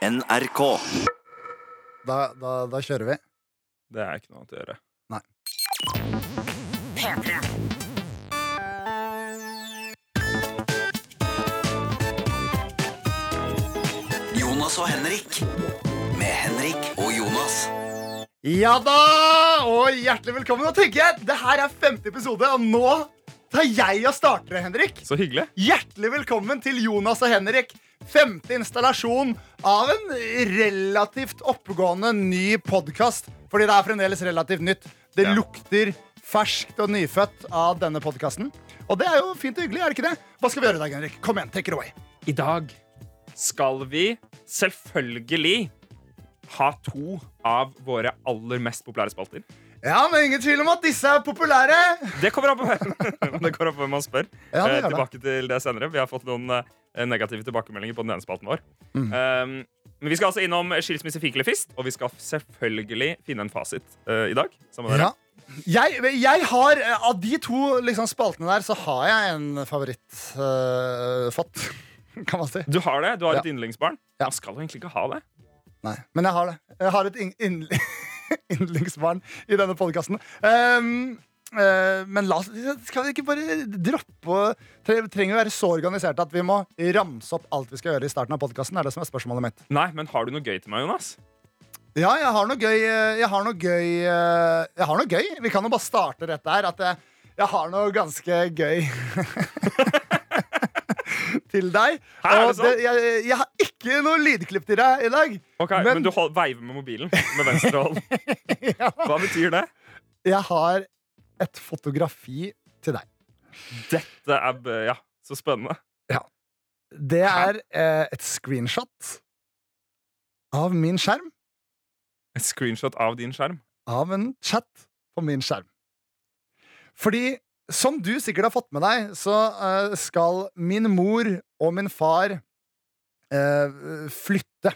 NRK. Da, da, da kjører vi. Det er ikke noe annet å gjøre. Nei Jonas og Henrik. Med Henrik og Jonas. Ja da! Og hjertelig velkommen. Og tenker jeg, Det her er femte episode, og nå tar jeg og starter det, Henrik. Så hyggelig. Hjertelig velkommen til Jonas og Henrik. Femte installasjon av en relativt oppegående ny podkast. Fordi det er fremdeles relativt nytt. Det Ja. lukter ferskt og nyfødt av denne podkasten. Og det er jo fint og hyggelig, er det ikke det? Hva skal vi gjøre i dag, Henrik? Kom igjen, take it away. I dag skal vi selvfølgelig ha to av våre aller mest populære spalter. Ja, men ingen tvil om at disse er populære. Det kommer an på det kommer an på hvem man spør. Ja, det Eh, det. tilbake til det senere. Vi har fått noen eh, negative tilbakemeldinger på den ene spalten vår. Mm. Um, men vi skal altså innom skilsmisse fik eller fist, og vi skal selvfølgelig finne en fasit eh, i dag. Ja. Jeg, jeg har, Av de to liksom, spaltene der, så har jeg en favoritt uh, fått. Kan man si. Du har det? Du har Ja. et yndlingsbarn? Ja. Man skal jo egentlig ikke ha det. Nei, men jeg har det. Jeg har et inn- yndlingsbarn i denne podkasten. Um, uh, men la Skal vi ikke bare droppe tre, Trenger vi være så organiserte at vi må ramse opp alt vi skal gjøre i starten av podkasten? Er det som er spørsmålet mitt. Nei, men har du noe gøy til meg, Jonas? Ja, jeg har noe gøy. eh, Jeg har noe gøy eh, Jeg har noe gøy. Vi kan jo bare starte rett der. At jeg, jeg har noe ganske gøy til deg. Hæ, er det Og sant? det, jeg, jeg har ikke noe lydklipp til deg i dag. Ok, Men, Men- du hold, veiver med mobilen med venstre hånd. Hva betyr det? Jeg har et fotografi til deg. Dette er Ja, så spennende. Det er eh, et screenshot av min skjerm. Et screenshot av din skjerm. Av en chat på min skjerm. Fordi, som du sikkert har fått med deg, så uh, skal min mor og min far uh, flytte.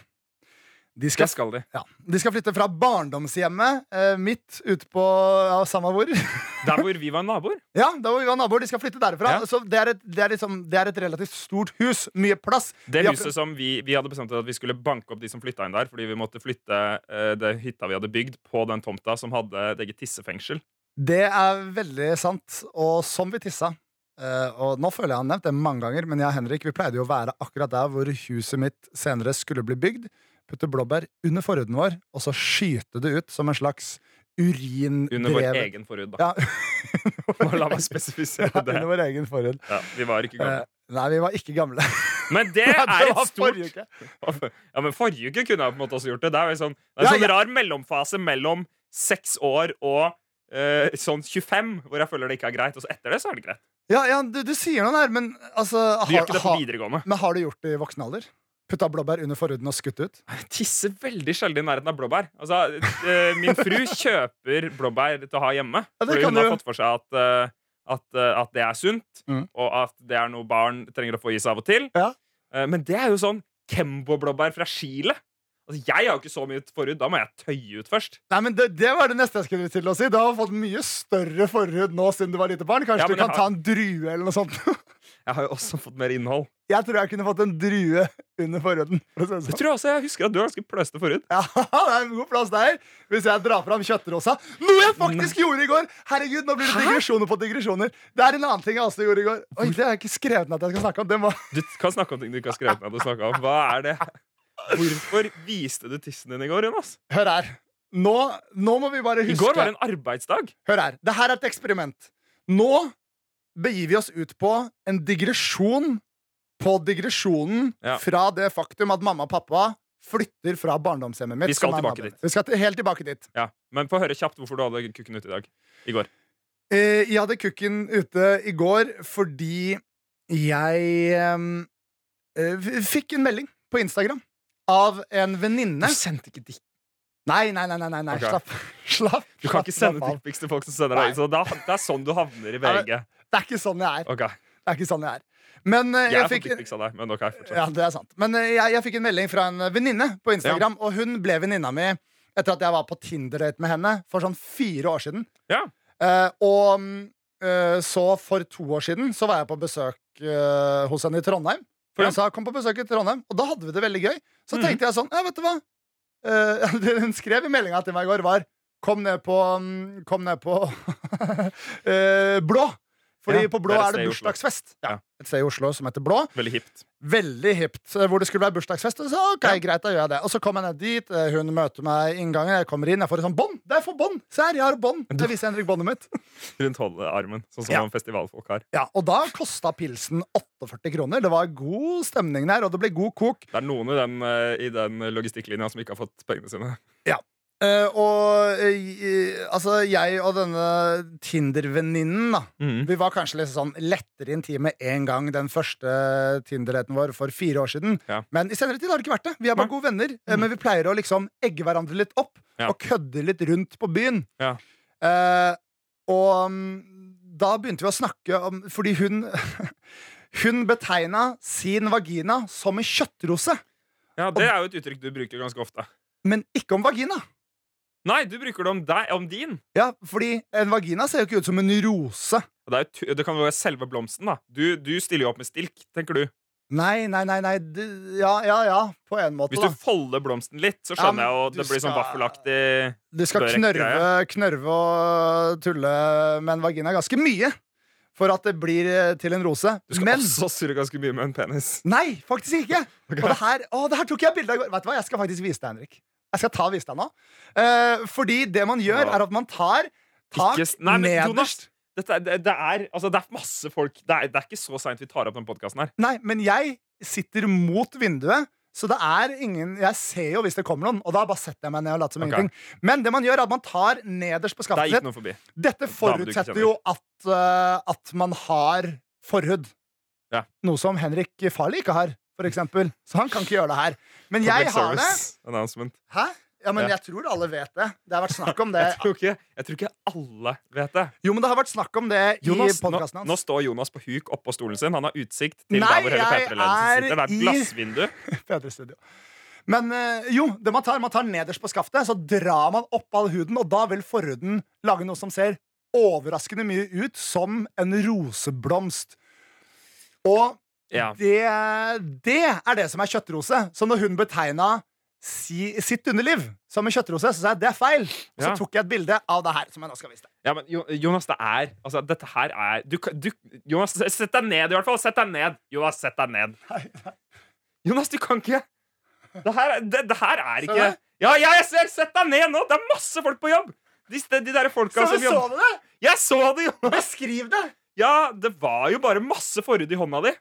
De skal, Det skal de. ja, de skal flytte fra barndomshjemmet uh, mitt ute på ja, samme hvor. Der hvor vi var naboer. ja, der hvor vi var naboer. De skal flytte derfra. Ja. Så det er, et, det, er liksom, det er et relativt stort hus. Mye plass. Det Vi har som vi, vi hadde bestemt at vi skulle banke opp de som flytta inn der, fordi vi måtte flytte uh, det hytta vi hadde bygd, på den tomta som hadde et eget tissefengsel. Det er veldig sant. Og som vi tissa eh, Og nå føler jeg han nevnt det mange ganger, men jeg og Henrik vi pleide jo å være akkurat der hvor huset mitt senere skulle bli bygd. Putte blåbær under forhuden vår, og så skyte det ut som en slags urindrevet Under vår egen forhud, da. Ja. La meg spesifisere Ja, det. under vår egen forhud. Ja, vi var ikke gamle. Eh, nei, vi var ikke gamle. Men det det er et stort. Ja, men Forrige uke kunne jeg på en måte også gjort det. Det er jo sånn, det er en Ja, sånn ja. rar mellomfase mellom seks år og eh, sånn 25, hvor jeg føler det ikke er greit. Og så etter det så er det greit. Ja, ja du, du sier noe der, men altså Du gjør ikke det på har, Ha, men har du gjort det i voksen alder? Putta blåbær under forhuden og skutt ut? Jeg tisser veldig sjelden i nærheten av blåbær. Altså, uh, min fru kjøper blåbær til å ha hjemme. Ja, fordi hun hun har fått for seg at, uh, at, at det er sunt, Mm. og at det er noe barn trenger å få i seg av og til. Ja. Men det er jo sånn Kembo-blåbær fra Chile. Altså, jeg har jo ikke så mye forhud. Da må jeg tøye ut først. Nei, men det, det var det neste jeg skulle til å si. Du har fått mye større forhud nå siden du var lite barn. Kanskje Ja, men du kan jeg har- ta en drue eller noe sånt. Jeg har jo også fått mer innhold. Jeg tror jeg kunne fått en drue under forhuden. For å si det sånn. tror jeg også jeg husker at du har ganske pløste forhud. Ja, det er en god plass der. Hvis jeg drar fram kjøttrosa. Noe jeg faktisk gjorde i går! Herregud, nå blir det digresjoner på digresjoner. Det er en annen ting jeg også gjorde i går. Oi, Det har jeg ikke skrevet ned at jeg skal snakke om. Det må... Du kan snakke om ting du ikke har skrevet ned. å snakke om. Hva er det? Hvorfor viste du tissen din i går, Jonas? Hør her. Nå, nå må vi bare huske I går var det en arbeidsdag. Hør her. Det her er et eksperiment. Nå begir vi oss ut på en digresjon på digresjonen Ja. fra det faktum at mamma og pappa flytter fra barndomshjemmet mitt. Vi skal tilbake dit. Vi skal helt tilbake dit. Ja. Men få høre kjapt hvorfor du hadde kukken ute i dag. I går. Eh, jeg hadde kukken ute i går fordi jeg ehm, eh, fikk en melding på Instagram av en venninne. Du sendte ikke dick. Nei, nei, nei, nei, nei, Okay. Slapp. slapp. Du kan slapp, ikke sende dickpics til folk som sender deg. Så da, det er sånn du havner i Ja, VG. Det er ikke sånn jeg er. Okay. Det er ikke sånn jeg er. Men eh, Jeg jeg fikk av deg, men okay. Ja, det er sant. Men eh, jeg, jeg fikk en melding fra en venninne på Instagram, og hun ble venninna mi etter at jeg var på Tinder-date med henne for sånn fire år siden. Ja. Uh, og eh, så for to år siden så var jeg på besøk uh, hos henne i Trondheim. For Ja. hun sa 'kom på besøk i Trondheim', og da hadde vi det veldig gøy. Så Mhm. tenkte jeg sånn, ja, vet du hva Uh, Det hun skrev i meldinga til meg i går, var 'kom ned på, mm, kom ned på uh, Blå'. Fordi Ja, på Blå det er er det bursdagsfest. Ja, Ja. Et sted i Oslo som heter Blå. Veldig hipt. Veldig hipt. eh, Hvor det skulle være bursdagsfest. Og så ok, Ja. greit, da gjør jeg det. Og så kommer jeg ned dit, eh, hun møter meg i inngangen, jeg kommer inn, jeg får et sånt bånd. Det er for bånd! Se her, jeg har bånd! Jeg viser Henrik båndet mitt. Rundt holdearmen, sånn som Ja. festivalfolk har. Ja, Og da kosta pilsen 48 kroner. Det var god stemning der, og det ble god kok. Det er noen i den, eh, i den logistikklinja som ikke har fått pengene sine. Eh, og uh, altså, jeg og denne Tinder-venninnen, da. Mm. Vi var kanskje litt sånn lettere intime en gang den første Tinder-daten vår for fire år siden. Ja. Men i senere tid har det ikke vært det. Vi er bare ja. gode venner, Mm. men vi pleier å liksom egge hverandre litt opp Ja. og kødde litt rundt på byen. Ja. Eh, og um, da begynte vi å snakke om Fordi hun Hun betegna sin vagina som en kjøttrose, Ja, Det er jo et uttrykk du bruker ganske ofte. men ikke om vagina. Nei, du bruker det om deg, om din. Ja, fordi en vagina ser jo ikke ut som en rose. Det, jo, det kan være selve blomsten. da Du, du stiller jo opp med stilk, tenker du. Nei, nei, nei, nei. Du, ja, ja, ja, på en måte, Hvis da. du folder blomsten litt, så skjønner ja, jeg jo det blir sånn vaffelaktig. Du skal knørve, knørve og tulle med en vagina ganske mye for at det blir eh, til en rose. Du skal Men også surre ganske mye med en penis. nei, faktisk ikke! okay. Og det her, å, det her tok jeg bilde av i går. Vet du hva, Jeg skal faktisk vise deg, Henrik. Jeg skal ta deg nå. Eh, fordi det man gjør, er at man tar tak Ikke s- Nei, men Jonas, nederst. dette, er- det, det, er, altså, det er masse folk. Det er, det er ikke så seint vi tar opp den podkasten her. Nei, men jeg sitter mot vinduet. Så det er ingen Jeg ser jo hvis det kommer noen, og da bare setter jeg meg ned og later som Ok. ingenting. Men det man gjør, er at man tar nederst på Der skaftet gikk sitt. forbi. Dette Dame du ikke forutsetter jo at, eh, at man har forhud. Ja. Noe som Henrik Farley ikke har, for eksempel. Så han kan ikke gjøre det her. Men jeg har det. Hæ? Ja, men jeg tror alle vet det. Det har vært snakk om det. Jeg tror, ikke, jeg tror ikke alle vet det. Jo, men det har vært snakk om det Jonas, i podkasten hans. nå nå, står Jonas på huk oppå stolen sin. Han har utsikt til Nei, der hvor hele jeg P3-ledelsen er sitter. Det er et i- glassvindu. Bedre studio. Men eh, jo, det man tar, man tar nederst på skaftet, så drar man opp all huden, og da vil forhuden lage noe som ser overraskende mye ut som en roseblomst. Og Ja. det, det er det som er kjøttrose. Så når hun betegna si, sitt underliv som en kjøttrose, så sa jeg det er feil. Og så Ja. tok jeg et bilde av det her, som jeg nå skal vise deg. Ja, men Jonas, det er Altså, dette her er du, du, Jonas, sett deg ned, i hvert fall. Sett deg ned. Jonas, sett deg ned. Jonas, du kan ikke Det her, er- det, det her er ikke? Ja, ja, jeg ser! Sett deg ned nå! Det er masse folk på jobb! De, de der folka Så som så du det? Jeg så det, Jonas! Beskriv det! Ja, det var jo bare masse forhud i hånda di.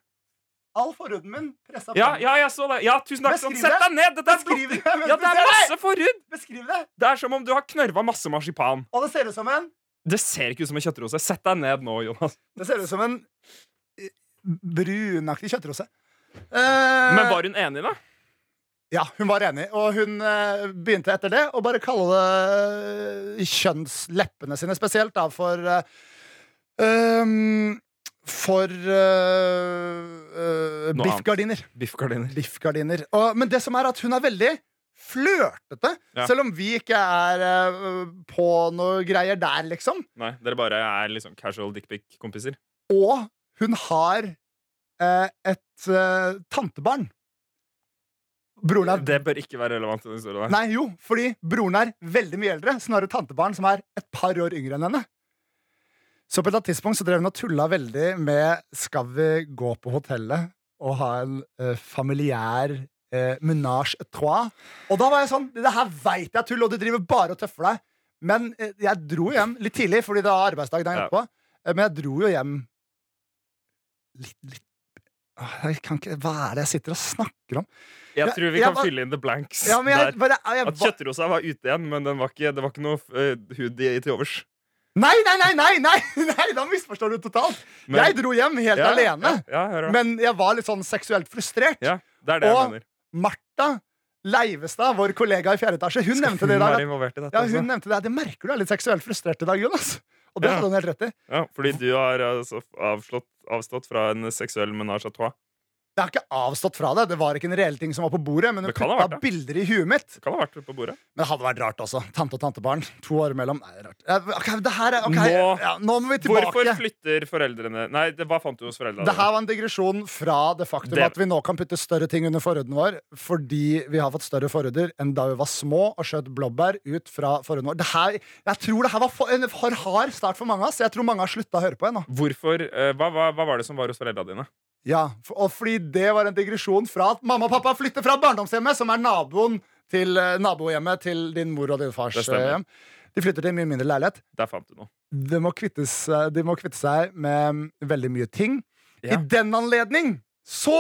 All forhuden min pressa Ja, fram. ja, jeg så det. Ja, tusen takk. Sånn, sett deg ned! Dette er Beskriv det, Ja, det er masse forhud! Beskriv det! Det er som om du har knørva masse marsipan. Og det ser ut som en Det ser ikke ut som en kjøttrose. Sett deg ned nå, Jonas. Det ser ut som en eh, brunaktig kjøttrose. Eh, Men var hun enig, da? Ja, hun var enig, og hun eh, begynte etter det å bare kalle det eh, kjønnsleppene sine spesielt, da, for eh, For uh, uh, biffgardiner. Biffgardiner. Biffgardiner. Og, men det som er at hun er veldig flørtete, Ja. selv om vi ikke er uh, på noe greier der, liksom. Nei, dere bare er liksom casual dickpic-kompiser. Og hun har et tantebarn. Broren er Det bør ikke være relevant. Nei, jo, fordi broren er veldig mye eldre, så hun har et tantebarn som er et par år yngre enn henne. Så på et eller annet tidspunkt så drev hun og tulla veldig med Skal vi gå på hotellet og ha en eh, familiær eh, menage trois? Og da var jeg sånn Det her veit jeg er tull, og du driver bare og tøffer deg. Men eh, jeg dro hjem litt tidlig, fordi det var arbeidsdag dagen Ja. etterpå. Eh, men jeg dro jo hjem litt, litt kan ikke, Hva er det jeg sitter og snakker om? Jeg jeg tror vi jeg kan fylle inn the blanks Ja, jeg, der. bare, jeg, At kjøttrosa var ute igjen, men den var ikke, det var ikke noe uh, hud i, til overs. Nei, nei, nei, nei, nei, nei, da misforstår du totalt. Men- jeg dro hjem helt Ja, alene, Ja, ja, men jeg var litt sånn seksuelt frustrert. ja, det er det Og-. Martha Leivestad, vår kollega i fjerde etasje, hun nevnte det i Hun dag. er involvert i dette. Ja, hun nevnte det. Det merker du er litt seksuelt frustrert i dag, Jonas. Og det hadde hun helt rett i. Ja, fordi du har altså avslått, avstått fra en seksuell menage à trois. Jeg har ikke avstått fra det. Det var ikke en reell ting som var på bordet, men hun Det putta bilder i huet mitt. Det kan ha vært på bordet. Men det hadde vært rart også. Tante og tantebarn. To år imellom. Nei, det er rart. Okay, ok, det her er, ok, Nå- ja, nå må vi tilbake. Hvorfor flytter foreldrene Nei, det, hva fant du hos foreldrene? Det her var en digresjon fra det faktum Det- at vi nå kan putte større ting under forhuden vår fordi vi har fått større forhuder enn da vi var små og skjøt blåbær ut fra forhuden vår. Det her, jeg tror det her var for, en for hard start for mange av oss. Jeg tror mange har slutta å høre på ennå. Hvorfor, eh, hva, hva, hva var det som var hos foreldrene dine? Ja, og fordi det var en digresjon fra at mamma og pappa flytter fra barndomshjemmet, som er naboen til eh, nabohjemmet til din mor og din fars eh, hjem. De flytter til en mye mindre leilighet. Der fant du noe. De må, kvittes, eh, de må kvitte seg med mm, veldig mye ting. Ja. I den anledning så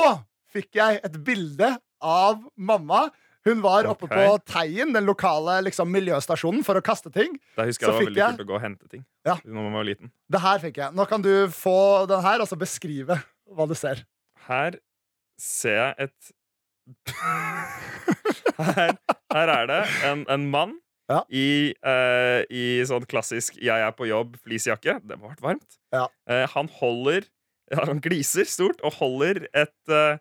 fikk jeg et bilde av mamma. Hun var oppe på Teien, den lokale liksom, miljøstasjonen, for å kaste ting. Da husker jeg det var veldig jeg- kult å gå og hente ting. Ja. Når man var liten. Det her fikk jeg. Nå kan du få den her, og så beskrive hva du ser. Her ser jeg et her, her er det en, en mann Ja. i, eh, i sånn klassisk 'jeg er på jobb' fleecejakke. Det må ha vært varmt. Ja. Eh, han holder Han gliser stort og holder et, eh,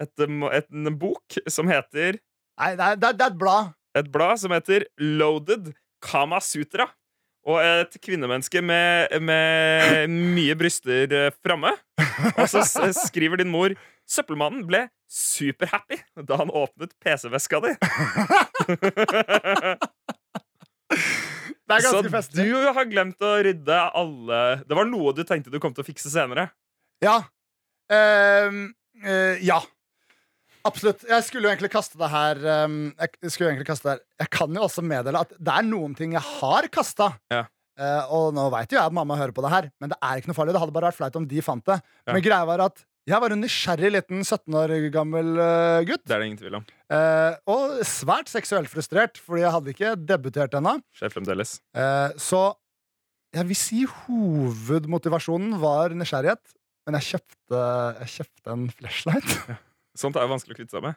et, et, en bok som heter Nei, det er, det et blad. et blad som heter Loaded Kama Sutra. Og et kvinnemenneske med, med mye bryster eh, framme. Og så skriver din mor Søppelmannen ble superhappy da han åpnet PC-veska di. Det er Så ganske festlig. du har glemt å rydde alle Det var noe du tenkte du kom til å fikse senere. Ja. Uh, uh, ja. Absolutt. Jeg skulle jo egentlig kaste det her ehm, Jeg skulle jo egentlig kaste det her Jeg kan jo også meddele at det er noen ting jeg har kasta. Ja. og nå veit jo jeg at mamma hører på det her, men det er ikke noe farlig. Det hadde bare vært flaut om de fant det. Ja. Men greia var at jeg var en nysgjerrig liten 17 år gammel uh, gutt. Det er det ingen tvil om. Uh, og svært seksuelt frustrert, fordi jeg hadde ikke debutert ennå. Så jeg vil si hovedmotivasjonen var nysgjerrighet. Men jeg kjøpte, jeg kjøpte en flashlight. Sånt er jo vanskelig å kvitte seg med.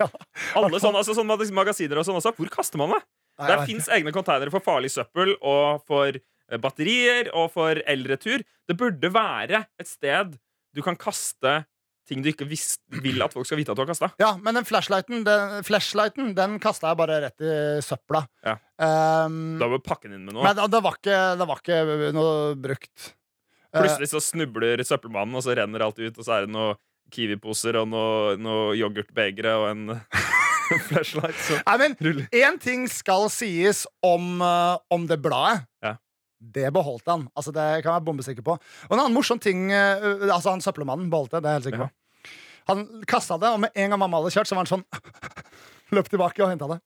ja. Alle sånne, altså, sånne magasiner og sånn også. Hvor kaster man det? Nei, Der fins egne containere for farlig søppel og for eh, batterier og for eldretur. Det burde være et sted du kan kaste ting du ikke visst, vil at folk skal vite at du har kasta. Ja, men den flashlighten, den, flashlighten, den kasta jeg bare rett i søpla. Ja. Um, Da må du pakke den inn med noe. men det, var ikke, det var ikke noe brukt. Eh, Plutselig så snubler søppelmannen, og så renner alt ut, og så er det noe Kiwi-poser og noe, noe yoghurtbegre og en flashlight som Nei, men. Én ting skal sies om, uh, om det bladet. Ja. Det beholdt han. Altså, det kan jeg være bombesikker på. Og en annen morsom ting uh, Altså, han søppelmannen beholdt det. Det er jeg helt sikker på. Han kasta det, og med en gang mamma hadde kjørt, så var han sånn Løp tilbake og henta det.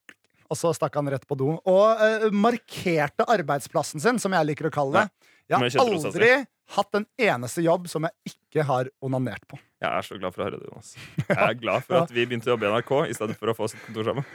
Og så stakk han rett på do. Og eh, markerte arbeidsplassen sin, som jeg liker å kalle det. Jeg har aldri hatt en eneste jobb som jeg ikke har onanert på. Jeg er så glad for å høre det, Jonas. Jeg er glad for at vi begynte å jobbe i NRK i stedet for å få oss et kontor sammen.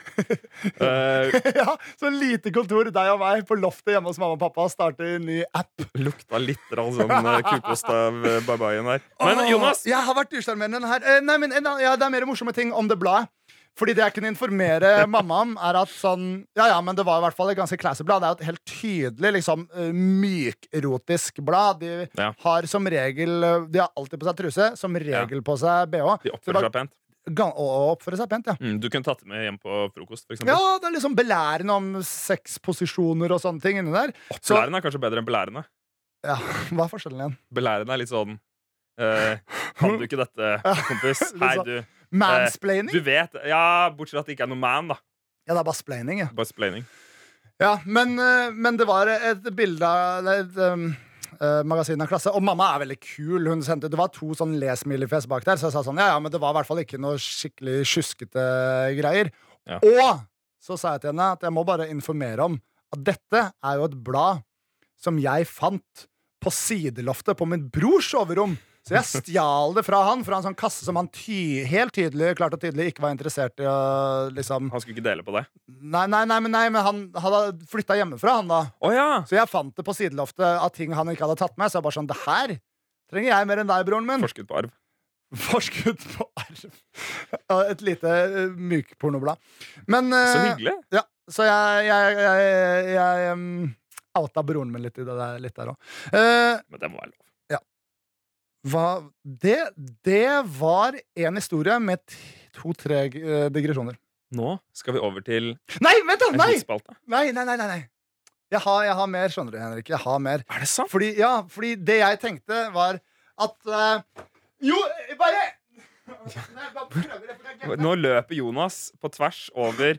Uh, ja, Så lite kontor, deg og meg, på loftet hjemme hos mamma og pappa. Starte en ny app. lukta litt sånn eh, kukost av eh, babaien her. Men Jonas, Jeg har vært usjarmerende her. Eh, Nei, men, en ja, det er mer morsomme ting om det bladet. Fordi det jeg kunne informere mamma om, er at sånn Ja, ja, men det var i hvert fall et ganske classy blad. Det er jo et helt tydelig liksom eh, mykerotisk blad. De Ja. har som regel eh, De har alltid på seg truse, som regel på seg bh. de oppfører seg pent. Å oppføre seg pent, ja. Mm, du kunne tatt det med hjem på frokost, for eksempel. Ja, det er liksom belærende om sexposisjoner og sånne ting inni der. Opplærende er kanskje bedre enn belærende. ja, hva er forskjellen igjen? Belærende er litt sånn eh, Kan du ikke dette, kompis? Hei, sånn- du. Mansplaining? Du vet Ja, bortsett fra at det ikke er noe man, da. Ja, det er bare splaining, ja. Bare splaining. Ja, men, eh, men det var et bilde av et um, eh, magasin av klasse. Og mamma er veldig kul. Hun sendte, det var to sånn le-smileyfjes bak der, så jeg sa sånn, ja, ja, men det var i hvert fall ikke noe skikkelig sjuskete greier. Ja. Og så sa jeg til henne at jeg må bare informere om at dette er jo et blad som jeg fant på sideloftet på min brors soverom. Så jeg stjal det fra han, fra en sånn kasse som han ty helt tydelig klart og tydelig ikke var interessert i Og, liksom Han skulle ikke dele på det. Nei, nei, nei, men, nei, men han hadde flytta hjemmefra, han da. Oh, ja! Så jeg fant det på sideloftet av ting han ikke hadde tatt med. Så jeg bare sånn, det her trenger jeg mer enn deg, broren min. Forskudd på arv. Forskudd på arv. Et lite uh, mykpornoblad. Men eh, Så hyggelig. Ja, så jeg, jeg, jeg, jeg um, outa broren min litt i det der, litt der òg. Men det må være lov. Hva Det, det var en historie med to-tre eh, digresjoner. Nå skal vi over til Nei, vent, da! Nei! Nei, nei, nei, nei. Jeg har, jeg har mer, skjønner du, Henrik. Jeg har mer. Er det sant? Fordi, ja, fordi det jeg tenkte, var at eh, Jo, bare. Nå løper Jonas på tvers over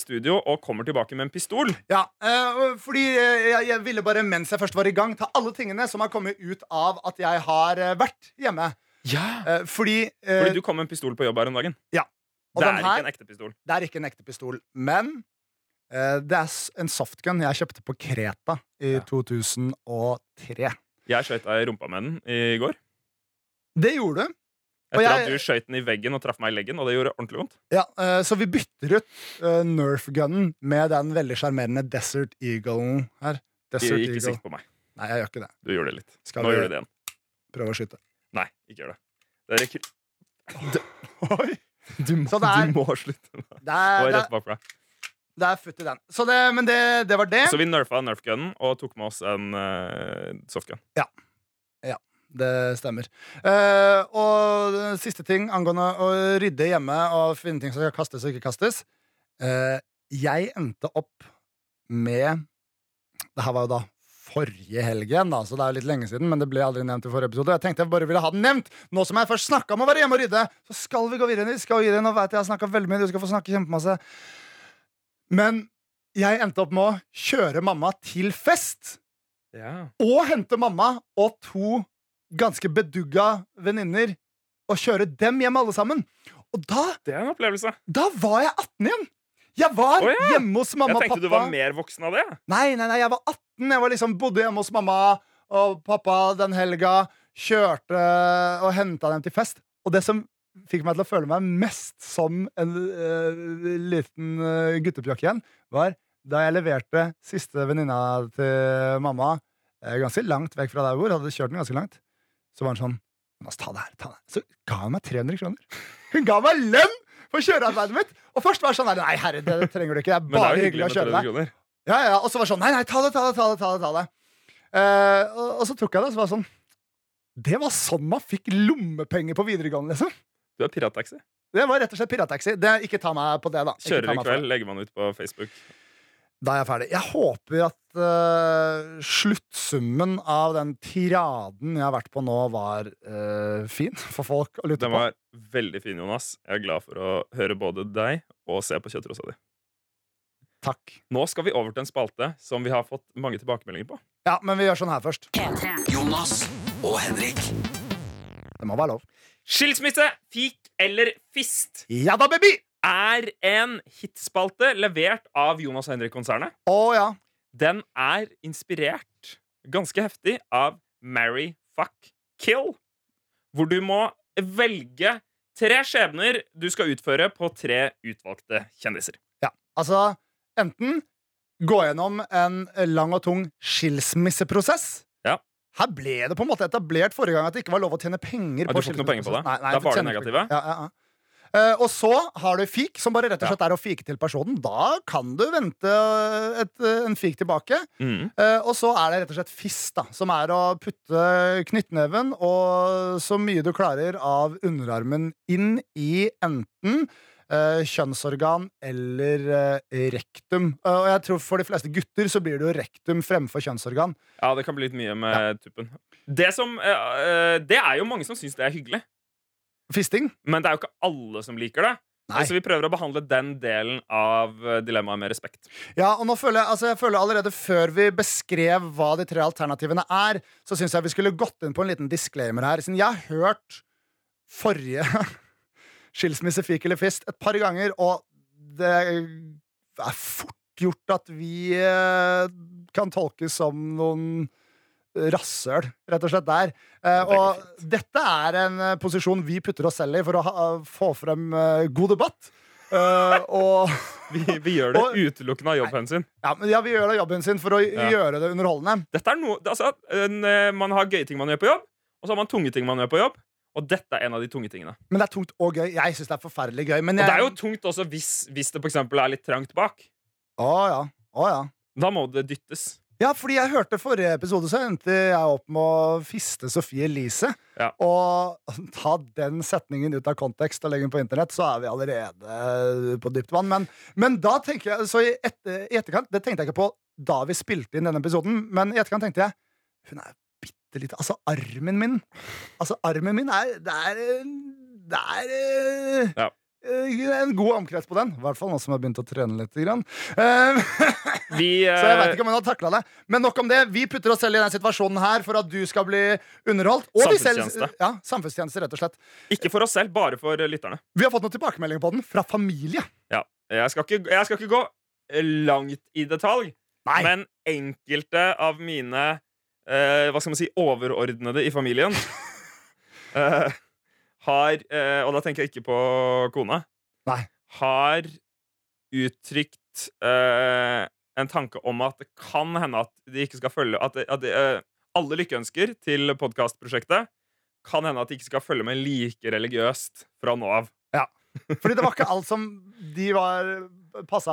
studio og kommer tilbake med en pistol. Ja, eh, fordi eh, jeg, ville bare, mens jeg først var i gang, ta alle tingene som har kommet ut av at jeg har eh, vært hjemme. Ja Eh, fordi eh, Fordi du kom med en pistol på jobb her om dagen. og Det er her, ikke en ekte pistol. Det er ikke en ekte pistol, men eh, det er en softgun jeg kjøpte på Kreta i Ja. 2003. Jeg skøyta i rumpa med den i går. Det gjorde du. Etter jeg- at du skøyt den i veggen og traff meg i leggen, og det gjorde ordentlig vondt. Ja, eh, så vi bytter ut uh, Nerf-gunnen med den veldig sjarmerende Desert Eagle her. Desert Ikke Eagle. sikt på meg. Nei, jeg gjør ikke det. Du gjorde det litt. Skal Nå gjør du det igjen. Prøve å skyte. Nei, ikke gjør det. det er ikke, Oi. du, må, er- du må slutte. Det er, rett bak deg. det er futt i den. Så det, men det, det var det. Så vi nerfa nerf-gunnen og tok med oss en uh, softgun. Det stemmer. Uh, og siste ting angående å rydde hjemme og finne ting som skal kastes og ikke kastes. Uh, jeg endte opp med Det her var jo da forrige helg igjen, da, så det er jo litt lenge siden. Men det ble aldri nevnt i forrige episode. Jeg tenkte jeg bare ville ha den nevnt. Nå som jeg først snakka om å være hjemme og rydde, så skal vi gå videre. Vi skal videre. Nå vet jeg jeg har snakket veldig mye, du skal få snakke kjempemasse. Men jeg endte opp med å kjøre mamma til fest Ja. og hente mamma og to ganske bedugga venninner og kjøre dem hjem alle sammen. Og da, Det er en opplevelse. da var jeg 18 igjen! Jeg var oh, ja. hjemme hos mamma og pappa. Jeg tenkte du var mer voksen av det. Nei, nei, nei, jeg var 18. Jeg var liksom, bodde hjemme hos mamma og pappa den helga. Kjørte og henta dem til fest. Og det som fikk meg til å føle meg mest som en uh, liten uh, guttepjokk igjen, var da jeg leverte siste venninna til mamma uh, ganske langt vekk fra der hvor. Hadde kjørt den ganske langt. Så var hun sånn La ta det her. ta det. Så ga hun meg 300 kroner. Hun ga meg lønn for kjørearbeidet mitt! Og først var det sånn Nei, herre, det trenger du ikke. Det er bare det er hyggelig, hyggelig å kjøre deg. kroner. Ja, ja, Og så var det sånn Nei, nei, ta det, ta det, ta det. ta det, ta det. Uh, og, og så tok jeg det, og så var det sånn Det var sånn man fikk lommepenger på videregående, liksom. Du er pirattaxi. Det var rett og slett pirattaxi. Ikke ta meg på det, da. Ikke Kjører i kveld, legger man ut på Facebook. Da er jeg ferdig. Jeg håper at uh, sluttsummen av den tiraden jeg har vært på nå, var uh, fin for folk å lytte på. Den på. var veldig fin, Jonas. Jeg er glad for å høre både deg og se på kjøttrosa di. Takk. Nå skal vi over til en spalte som vi har fått mange tilbakemeldinger på. Ja, men vi gjør sånn her først. Jonas og Henrik. Det må være lov. Skilsmisse, fik eller fist Ja da, baby! Er en hitspalte levert av Jonas Henrik-konsernet. Oh, ja. Den er inspirert ganske heftig av Marry, Fuck, Kill. Hvor du må velge tre skjebner du skal utføre på tre utvalgte kjendiser. Ja, altså enten gå gjennom en lang og tung skilsmisseprosess. Ja. Her ble det på en måte etablert forrige gang at det ikke var lov å tjene penger Ja, du får ikke noe penger på det? Nei, nei, Da var det negative? Ja, ja, ja. Eh, og så har du fik, som bare rett og Ja. slett er å fike til personen. Da kan du vente et, en fik tilbake. Mm. Uh, og så er det rett og slett fist, da, som er å putte knyttneven og så mye du klarer av underarmen inn i enten uh, kjønnsorgan eller eh, rektum. Eh, og jeg tror for de fleste gutter så blir det jo rektum fremfor kjønnsorgan. Ja, det kan bli litt mye med tuppen. Det, som, eh, eh, det er jo mange som syns det er hyggelig, Fisting? men det er jo ikke alle som liker det. Nei. Så vi prøver å behandle den delen av eh, dilemmaet med respekt. Ja, og nå føler jeg, altså jeg føler allerede før vi beskrev hva de tre alternativene er, så syns jeg vi skulle gått inn på en liten disclaimer her. Siden jeg har hørt forrige skilsmisse, fik eller fist et par ganger, og det er fort gjort at vi eh, kan tolkes som noen rasshøl, rett og slett der. Eh, og dette er en eh, posisjon vi putter oss selv i for å ha, få frem eh, god debatt. Uh, og Vi, vi gjør det Og- utelukkende av jobbhensyn. ja, ja, vi gjør da jobben sin for å Ja. gjøre det underholdende. Dette er noe, altså, en, man har gøye ting man gjør på jobb, og så har man tunge ting man gjør på jobb. Og dette er en av de tunge tingene. Men det er tungt og gøy. Jeg syns det er forferdelig gøy. Men Og det er jo tungt også hvis, hvis det for er litt trangt bak. Å ja. Å ja. Da må det dyttes. Ja, fordi jeg hørte forrige episode, så endte jeg opp med å fiste Sofie Elise. Ja. Og ta den setningen ut av kontekst og legge den på internett, så er vi allerede på dypt vann. Men, men da tenker jeg Så i, etter, i etterkant Det tenkte jeg ikke på da vi spilte inn denne episoden, men i etterkant tenkte jeg Hun er bitte lite Altså, armen min Altså, armen min er Det er Det er eh, Ja. Eh, en god omkrets på den. I hvert fall nå som jeg har begynt å trene litt. Grann. Eh, Vi, så jeg vet eh, ikke om hun har takla det. Men nok om det. Vi putter oss selv i den situasjonen her for at du skal bli underholdt. Og samfunnstjeneste. selv, ja, samfunnstjeneste, rett og slett. ikke for oss selv, bare for lytterne. Vi har fått noen tilbakemeldinger på den fra familie. Ja. Jeg, skal ikke, jeg skal ikke gå langt i detalj, Nei. men enkelte av mine uh, hva skal man si, overordnede i familien eh, har eh, Og da tenker jeg ikke på kona. Nei. Har uttrykt eh, en tanke om at det kan hende at de ikke skal følge At, at de, eh, alle lykkeønsker til podkastprosjektet kan hende at de ikke skal følge med like religiøst fra nå av. Ja. Fordi det var ikke alt som de var passa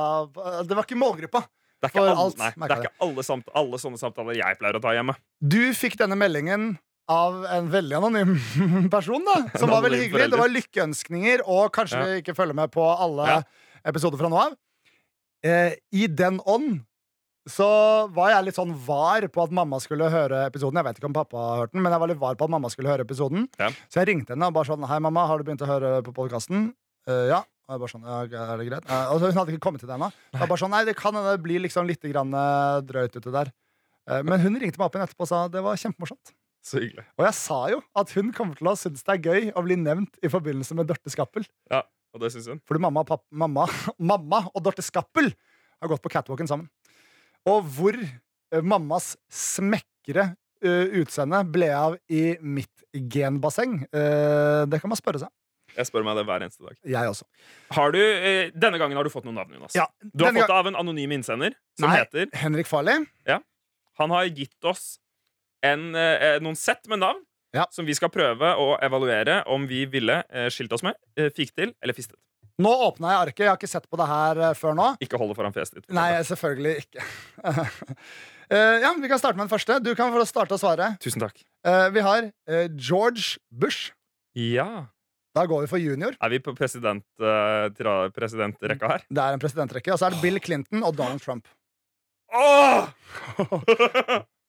Det var ikke målgruppa. Det er ikke, alle, alt, nei, det er ikke alle, samt, alle sånne samtaler jeg pleier å ta hjemme. Du fikk denne meldingen av en veldig anonym person, da. Som var veldig hyggelig. Det var lykkeønskninger, og kanskje Ja. vi ikke følger med på alle Ja. episoder fra nå av. Eh, I den ånd så var jeg litt sånn var på at mamma skulle høre episoden. Jeg vet ikke om pappa har hørt den, men jeg var litt var på at mamma skulle høre episoden. Ja. Så jeg ringte henne og bare sånn Hei, mamma, har du begynt å høre på podkasten? ja. Og jeg bare sånn, ja, er det greit? Eh, og så hun hadde ikke kommet til det ennå. Jeg bare sånn, Nei, det kan hende det blir liksom litt grann, eh, drøyt uti der. Eh, men hun ringte meg opp igjen etterpå og sa det var kjempemorsomt. Så hyggelig. Og jeg sa jo at hun kommer til å synes det er gøy å bli nevnt i forbindelse med Dorte Skappel. Ja, Og det synes hun. Fordi mamma og, papp, mamma, mamma og Dorte Skappel har gått på catwalken sammen. Og hvor eh, mammas smekre eh, utseende ble av i mitt genbasseng, eh, det kan man spørre seg. Jeg spør meg det hver eneste dag. Jeg også. Har du, eh, denne gangen har du fått noen navn, Jonas. Ja, Du har denne fått det av en anonym innsender som Nei. heter Henrik Farley. Han har gitt oss en, eh, noen sett med navn Ja. som vi skal prøve å evaluere om vi ville eh, skilt oss med, eh, fikk til eller fistet. Nå åpna jeg arket. Jeg har ikke sett på det her eh, før nå. Ikke hold det foran fjeset ditt. Nei, selvfølgelig ikke. Eh, ja, Vi kan starte med den første. Du kan få starte å svare. Tusen takk. Eh, vi har eh, George Bush. Ja. Da går vi for junior. Er vi på president, eh, presidentrekka her? Det er en presidentrekke. Og så er det Bill Clinton og Donald Trump. Åh!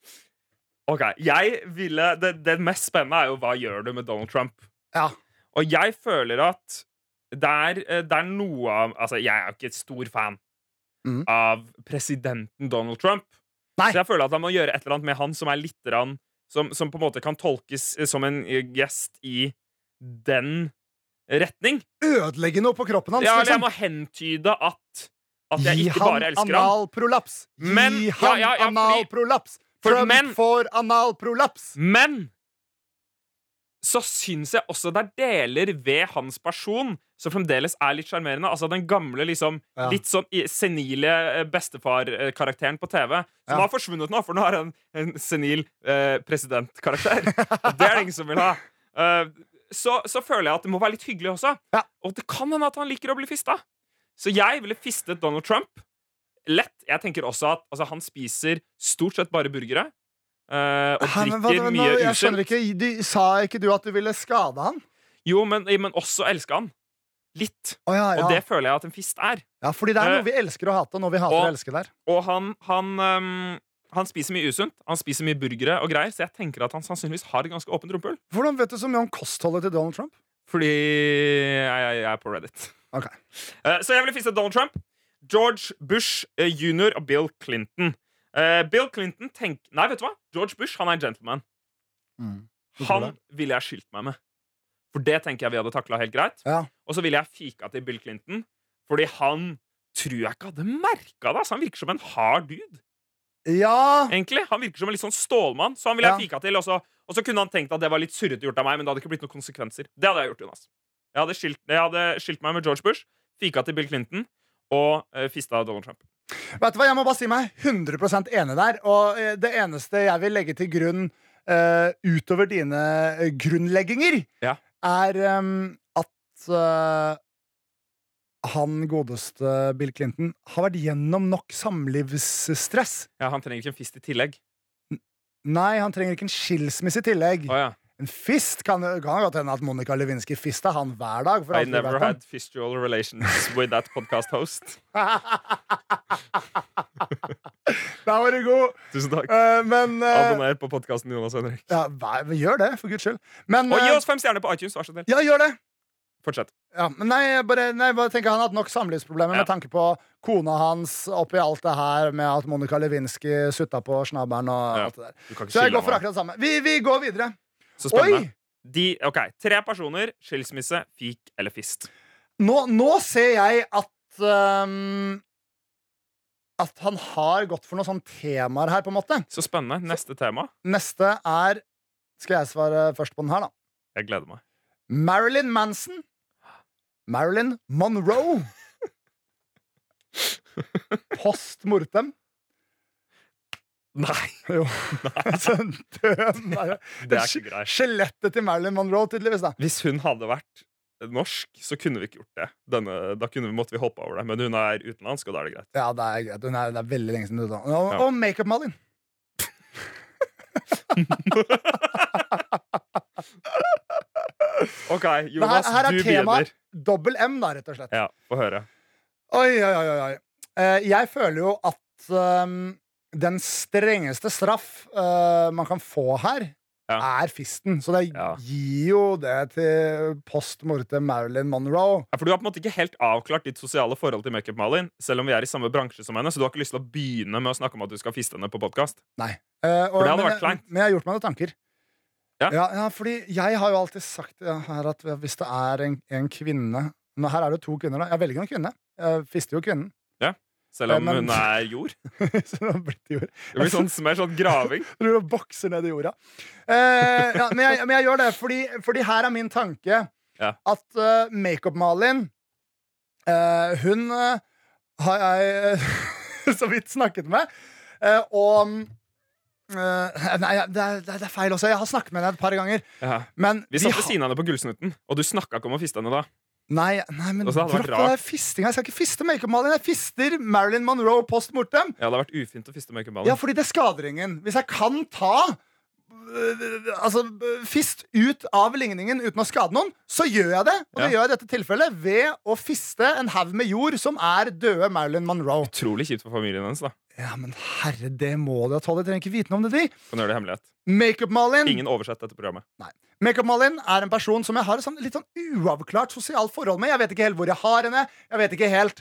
OK. Jeg ville det, det mest spennende er jo hva gjør du med Donald Trump? Ja. Og jeg føler at det er, eh, det er noe av Altså, jeg er jo ikke et stor fan mm. av presidenten Donald Trump. Nei. Så jeg føler at han må gjøre et eller annet med han som er litt rann, som, som på en måte kan tolkes eh, som en eh, gjest i den retning. Ødelegge noe på kroppen hans. Ja, eller jeg må hentyde at at jeg ikke bare elsker han. analprolaps. Gi Men- ja, han ja, ja, fordi- analprolaps. For Trump men- får analprolaps. Men så syns jeg også det er deler ved hans person som fremdeles er litt sjarmerende. Altså den gamle, liksom Ja. litt sånn senile eh, bestefar-karakteren på TV. Som Ja. har forsvunnet nå, for nå har han en senil eh, presidentkarakter. Det er det ingen som vil ha. Uh, så, så føler jeg at det må være litt hyggelig også. Ja. Og det kan hende at han liker å bli fista. Så jeg ville fistet Donald Trump. Lett. Jeg tenker også at altså, han spiser stort sett bare burgere. Uh, og Hæ, men drikker nå- mye jeg skjønner usunt. ikke, Sa ikke du at du ville skade han? Jo, men, men også elske han. Litt. Oh, ja, ja. Og det føler jeg at en fist er. ja, fordi det er Eh, noe vi elsker å hate, og noe vi hater og- å elske der. Og han, han, um, han spiser mye usunt. Han spiser mye burgere og greier, så jeg tenker at han sannsynligvis har et ganske åpent rumpehull. Hvordan vet du så mye om kostholdet til Donald Trump? Fordi jeg, jeg, jeg er på Reddit. Okay. Uh, så jeg ville fistet Donald Trump, George Bush eh, jr. og Bill Clinton. Eh, Bill Clinton tenk... Nei, vet du hva? George Bush han er en gentleman. Mm. Han ville jeg skilt meg med. For det tenker jeg vi hadde takla helt greit. Ja. Og så ville jeg fika til Bill Clinton, fordi han tror jeg ikke hadde merka det. Altså, han virker som en hard dude. Ja, egentlig Han virker som en litt sånn stålmann, så han ville jeg Ja. fika til. Og så, og så kunne han tenkt at det var litt surrete gjort av meg, men det hadde ikke blitt noen konsekvenser. Det hadde jeg gjort, Jonas. Jeg hadde skilt, jeg hadde skilt meg med George Bush, fika til Bill Clinton og uh, fista Donald Trump. Vet du hva, Jeg må bare si meg 100% enig der. Og eh, det eneste jeg vil legge til grunn uh, utover dine eh, grunnlegginger, Ja. er um, at uh, han godeste Bill Clinton har vært gjennom nok samlivsstress. Ja, Han trenger ikke en fist i tillegg. Nei, han trenger ikke en skilsmisse i tillegg. Oh, ja. En fist kan kan godt hende at Monica Lewinsky fista han hver dag. I never had fistual relations with that podcast host. Der var du god! Tusen takk. Uh, men uh, Abonner på podkasten Jonas Henrik. ja, Gjør det, for guds skyld. Men Og gi eh, oss fem stjerner på iTunes, vær så snill. Ja, gjør det! Fortsett. Ja, men nei, bare, nei, bare tenker Han har hatt nok samlivsproblemer Ja. med tanke på kona hans oppi alt det her med at Monica Lewinsky sutta på snabelen og Ja. alt det der. Så jeg går for akkurat det samme. Vi, vi går videre. Så spennende. De, ok, Tre personer, skilsmisse, fik eller fist. Nå, nå ser jeg at um, At han har gått for noen sånne temaer her, på en måte. Så spennende. Neste tema. Neste er Skal jeg svare først på den her, da? Jeg gleder meg. Marilyn Manson. Marilyn Monroe. Post mortem. Nei! Jo. Død Det er ikke greit. Skjelettet til Marilyn Monroe, tydeligvis. da Hvis hun hadde vært norsk, så kunne vi ikke gjort det. Denne, da vi, måtte vi hoppe over det. Men hun er utenlandsk, og da er det greit. Ja, det er greit. Hun er, det er veldig lenge siden. utdannet. Og, Ja. og makeup-Malin. OK, her- Jonas, her er du begynner. Dobbel M, da, rett og slett. Ja, Få høre. Oi, oi, oi, oi. Eh, jeg føler jo at ehm, den strengeste straff uh, man kan få her, Ja. er fisten. Så det Ja. gir jo det til post morte Marilyn Monroe. Ja, for Du har på en måte ikke helt avklart ditt sosiale forhold til Makeup Malin, selv om vi er i samme bransje som henne, så du har ikke lyst til å begynne med å snakke om at du skal fiste henne på podkast. Nei. Eh, For det hadde men, vært kleint. men jeg har gjort meg noen tanker. Ja. Ja, fordi jeg har jo alltid sagt her at hvis det er en, en kvinne Nå, Her er det jo to kvinner, da. Jeg velger en kvinne. Jeg fister jo kvinnen. Selv om Eh, men- hun er jord. Det har blitt jord. Det blir sånn, mer sånn graving. Du bokser ned i jorda. Eh, ja, men, jeg, men jeg gjør det fordi, fordi her er min tanke Ja. at uh, Makeup-Malin uh, Hun uh, har jeg så vidt snakket med. og Nei, det er, det er feil også. Jeg har snakket med henne et par ganger. Ja. Men Vi satt ved siden av henne på Gullsnutten, og du snakka ikke om å fiste henne da. Nei, nei, men det dropp det fistinga. Jeg skal ikke fiste Makeup-Malin. Jeg fister Marilyn Monroe post mortem. Ja, det hadde vært ufint å fiste Makeup Malin. Ja, fordi det skader ingen. Hvis jeg kan ta øh, Altså øh, fist ut av ligningen uten å skade noen, så gjør jeg det. Og det Ja. gjør jeg i dette tilfellet ved å fiste en haug med jord som er døde Marilyn Monroe. Utrolig kjipt for familien hennes. da Ja, men herre, det må de ha tålt. Jeg trenger ikke vite noe om det, de. Kan gjøre det hemmelighet Makeup-Malin Ingen oversett dette programmet. Nei. Makeup-Malin er en person som jeg har et sånn, litt sånn uavklart sosialt forhold med. Jeg vet ikke helt hvor jeg har henne. Jeg vet ikke helt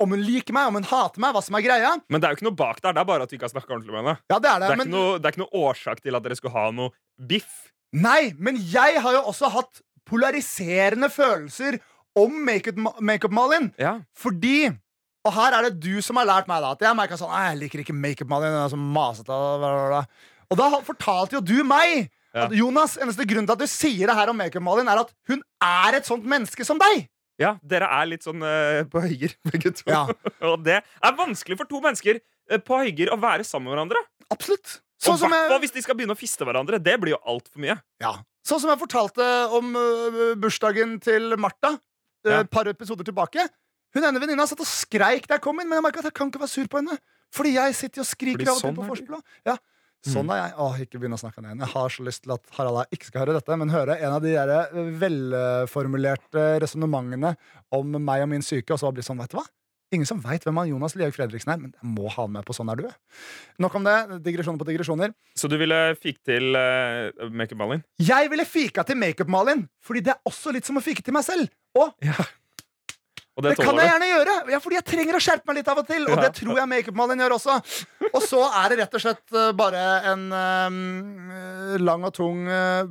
om hun liker meg, om hun hater meg, hva som er greia. Men det er jo ikke noe bak der. Det er bare at vi ikke har snakka ordentlig med henne. Ja, det er det, Det er, men ikke noe, det er ikke noe årsak til at dere skulle ha noe biff. Nei, men jeg har jo også hatt polariserende følelser om makeup- makeup-Malin. Ja. Fordi Og her er det du som har lært meg da at jeg merka sånn Jeg liker ikke makeup-Malin. Den er så masete. bla, bla, bla». Og da fortalte jo du meg Ja. at Jonas, eneste grunn til at du sier det her om makeup-Malin, er at hun er et sånt menneske som deg. ja, dere er litt sånn uh, på høyger, begge to. Ja. Og det er vanskelig for to mennesker uh, på høyger å være sammen med hverandre. Absolutt. Sånn og hvert fall hvis de skal begynne å fiste hverandre. Det blir jo altfor mye. ja. sånn som jeg fortalte om uh, bursdagen til Martha øh, Ja. par episoder tilbake. Hun ene venninna satt og skreik da jeg kom inn, men jeg merka at jeg kan ikke være sur på henne. Fordi jeg sitter og skriker av og til sånn på forspillet. Ja. Sånn er jeg. Åh, ikke begynn å snakke ned. Jeg har så lyst til at Harald ikke skal høre dette, men høre en av de der øh, velformulerte resonnementene om meg og min syke, og så bli sånn, vet du hva? Ingen som veit hvem han Jonas Lihaug Fredriksen er, men jeg må ha han med på Sånn er du. Nok om det. Digresjoner på digresjoner. Så du ville fike til uh, Makeup Malin? Jeg ville fika til Makeup-Malin, fordi det er også litt som å fike til meg selv. Og Og det, det kan jeg gjerne gjøre, ja, fordi jeg trenger å skjerpe meg litt av og til. Og Ja. det tror jeg Makeup-Malin gjør også. Og så er det rett og slett eh, bare en um, lang og tung uh,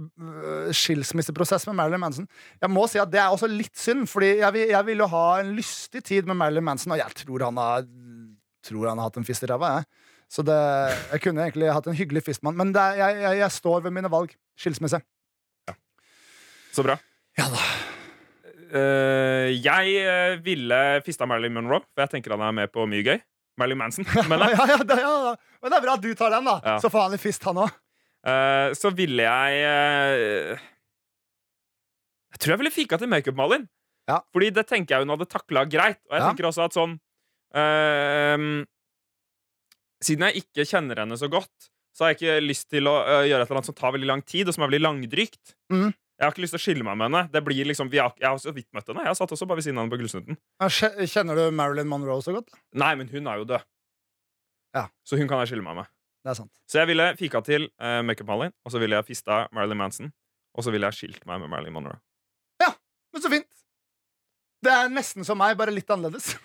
skilsmisseprosess med Marilyn Manson. Jeg må si at det er også litt synd, Fordi jeg vil, jeg vil jo ha en lystig tid med Marilyn Manson, og jeg tror han har, tror han har hatt en fist i ræva. jeg. Så det, jeg kunne egentlig hatt en hyggelig fistmann, men er, jeg, jeg, jeg står ved mine valg. Skilsmisse. Så bra. Ja da. Eh, jeg eh, ville fista Marilyn Monroe, for jeg tenker han er med på mye gøy. Marilyn Manson. Men Ja, ja, det, ja. Men det er bra at du tar den, da. Så får han en fist, han òg. Uh, så ville jeg uh, Jeg tror jeg ville fika til Makeup Malin. Ja. Fordi det tenker jeg hun hadde takla greit. Og jeg tenker også at sånn ehm, Siden jeg ikke kjenner henne så godt, så har jeg ikke lyst til å gjøre et eller annet som tar veldig lang tid, og som er veldig langdrygt. Mhm. Jeg har ikke lyst til å skille meg med henne. Det blir liksom, vi har, jeg har så vidt møtt henne. Jeg satt også bare ved siden av henne på Gullsnutten. Kjenner du Marilyn Monroe så godt? Nei, men hun er jo død. Ja. Så hun kan jeg skille meg med. Det er sant. Så jeg ville fika til uh, Makeup-Malin, og så ville jeg fista Marilyn Manson. Og så ville jeg skilt meg med Marilyn Monroe. Ja, Men så fint. Det er nesten som meg, bare litt annerledes.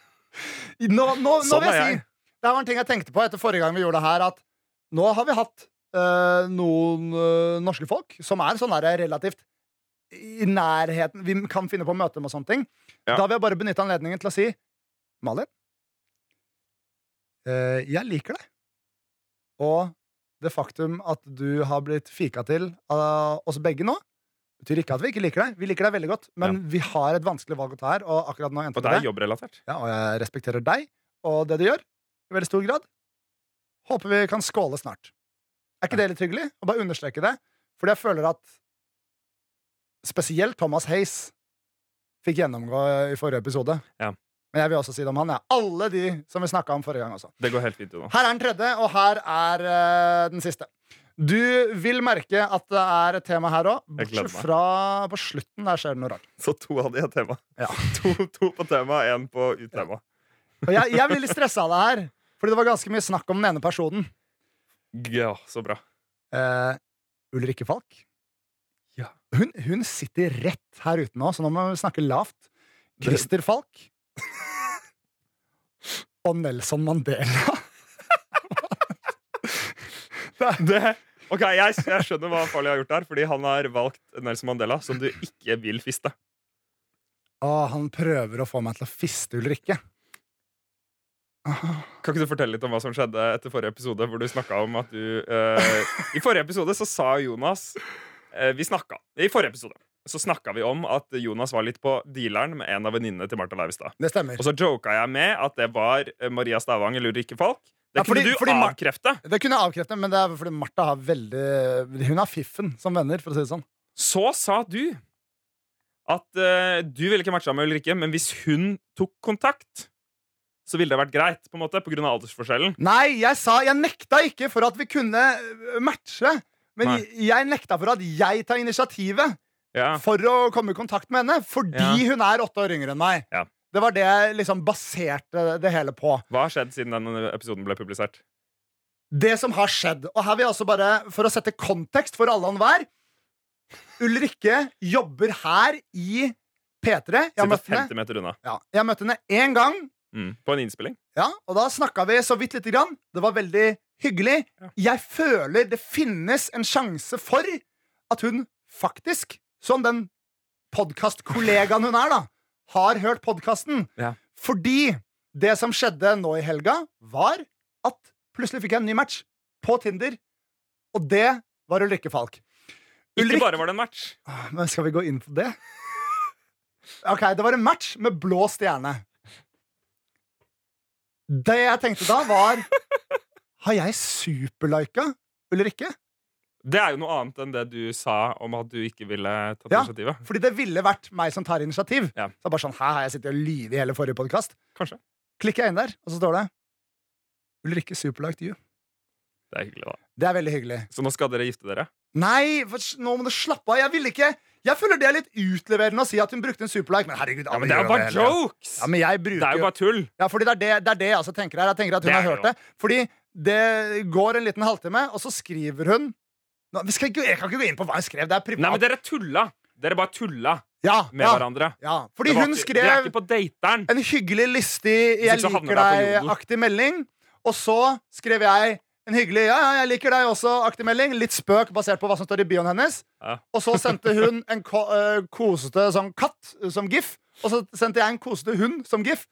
nå, nå, nå Sånn vil er jeg si. Det var en ting jeg tenkte på etter forrige gang vi gjorde det her, at nå har vi hatt eh, noen uh, norske folk som er sånn der relativt i nærheten Vi kan finne på å møte dem og sånne ting. Ja. Da vil jeg bare benytte anledningen til å si Malin, uh, jeg liker deg. Og det faktum at du har blitt fika til av oss begge nå, betyr ikke at vi ikke liker deg. Vi liker deg veldig godt, men vi har et vanskelig valg å ta her. Og akkurat nå endte Og det. er jobbrelatert. Ja, og jeg respekterer deg og det du gjør, i veldig stor grad. Håper vi kan skåle snart. Er ikke det litt hyggelig? Å bare understreke det. Fordi jeg føler at spesielt Thomas Hayes fikk gjennomgå i forrige episode. Ja. Men jeg vil også si det om han. Ja. Alle de som vi snakka om forrige gang også. Det går helt fint. Her er den tredje, og her er uh, den siste. Du vil merke at det er et tema her òg, bortsett fra på slutten. Der skjer det noe rart. Så to av de er tema. Ja. To, to på tema, én på utema. Og jeg, jeg blir litt stressa av det her, fordi det var ganske mye snakk om den ene personen. Ja, så bra. Uh, Ulrikke Falk. Ja. Hun, hun sitter rett her ute nå, så nå må vi snakke lavt. Christer Falk. Og Nelson Mandela. Det, ok, jeg, jeg skjønner hva Farley har gjort der, fordi han har valgt Nelson Mandela, som du ikke vil fiste. Å, han prøver å få meg til å fiste Ulrikke. Kan ikke du fortelle litt om hva som skjedde etter forrige episode? Hvor du om at du eh, I forrige episode så sa Jonas eh, Vi snakka I forrige episode så snakka vi om at Jonas var litt på dealeren med en av venninnene til Martha Leivestad. Det stemmer. Og så joka jeg med at det var eh, Maria Stavang eller Ulrikke Falk. Det Ja, fordi- kunne du fordi avkrefte. Det kunne jeg avkrefte, men det er fordi Martha har veldig Hun har fiffen som venner, for å si det sånn. Så sa du at uh, du ville ikke matcha med Ulrikke, men hvis hun tok kontakt, så ville det vært greit, på en måte, pga. aldersforskjellen. Nei, jeg sa Jeg nekta ikke for at vi kunne øh, matche. Men jeg, jeg nekta for at jeg tar initiativet Ja. for å komme i kontakt med henne. Fordi Ja. hun er åtte år yngre enn meg. Ja. Det var det jeg liksom baserte det hele på. Hva har skjedd siden denne episoden ble publisert? Det som har skjedd. Og her vil jeg også bare, for å sette kontekst for alle og enhver Ulrikke jobber her i P3. Jeg Sitter møtt henne 50 meter unna. jeg møtte henne én gang. Mm. På en innspilling. Ja, og da snakka vi så vidt lite grann. Det var veldig hyggelig. Ja. Jeg føler det finnes en sjanse for at hun faktisk, som den podkastkollegaen hun er, da, har hørt podkasten. Ja. Fordi det som skjedde nå i helga, var at plutselig fikk jeg en ny match på Tinder. Og det var Ulrikke Falk. Ikke bare var det en match. Ah, Men skal vi gå inn på det? Ok, det var en match med blå stjerne. Det jeg tenkte da, var Har jeg superlika Ulrikke? Det er jo noe annet enn det du sa om at du ikke ville tatt Ja. initiativet. Fordi det ville vært meg som tar initiativ. Ja. Så bare sånn, Her har jeg sittet og lyvet i hele forrige podkast? Kanskje. Klikker jeg inn der, og så står det Ulrikke superliked you. Det er hyggelig, da. Det er veldig hyggelig. Så nå skal dere gifte dere? Nei, for, nå må du slappe av. Jeg ville ikke Jeg føler det er litt utleverende å si at hun brukte en superlike, men herregud Ja, men det er jo bare hele jokes! Ja, men jeg bruker Det er jo bare tull. Ja, fordi det er det, det, er det jeg altså tenker her. Jeg tenker at hun har hørt det. Fordi det går en liten halvtime, og så skriver hun Nå, skal Jeg kan ikke gå inn på hva hun skrev. Det er privat. Nei, men dere tulla. Dere bare tulla ja, med ja, hverandre. ja. Fordi var hun skrev en hyggelig listig 'jeg liker det deg'-aktig melding. Og så skrev jeg en hyggelig 'ja, ja, jeg liker deg også'-aktig melding. Litt spøk basert på hva som står i bioen hennes. Ja. Og så sendte hun en ko uh, kosete sånn katt øh, som gif. Og så sendte jeg en kosete hund som gif.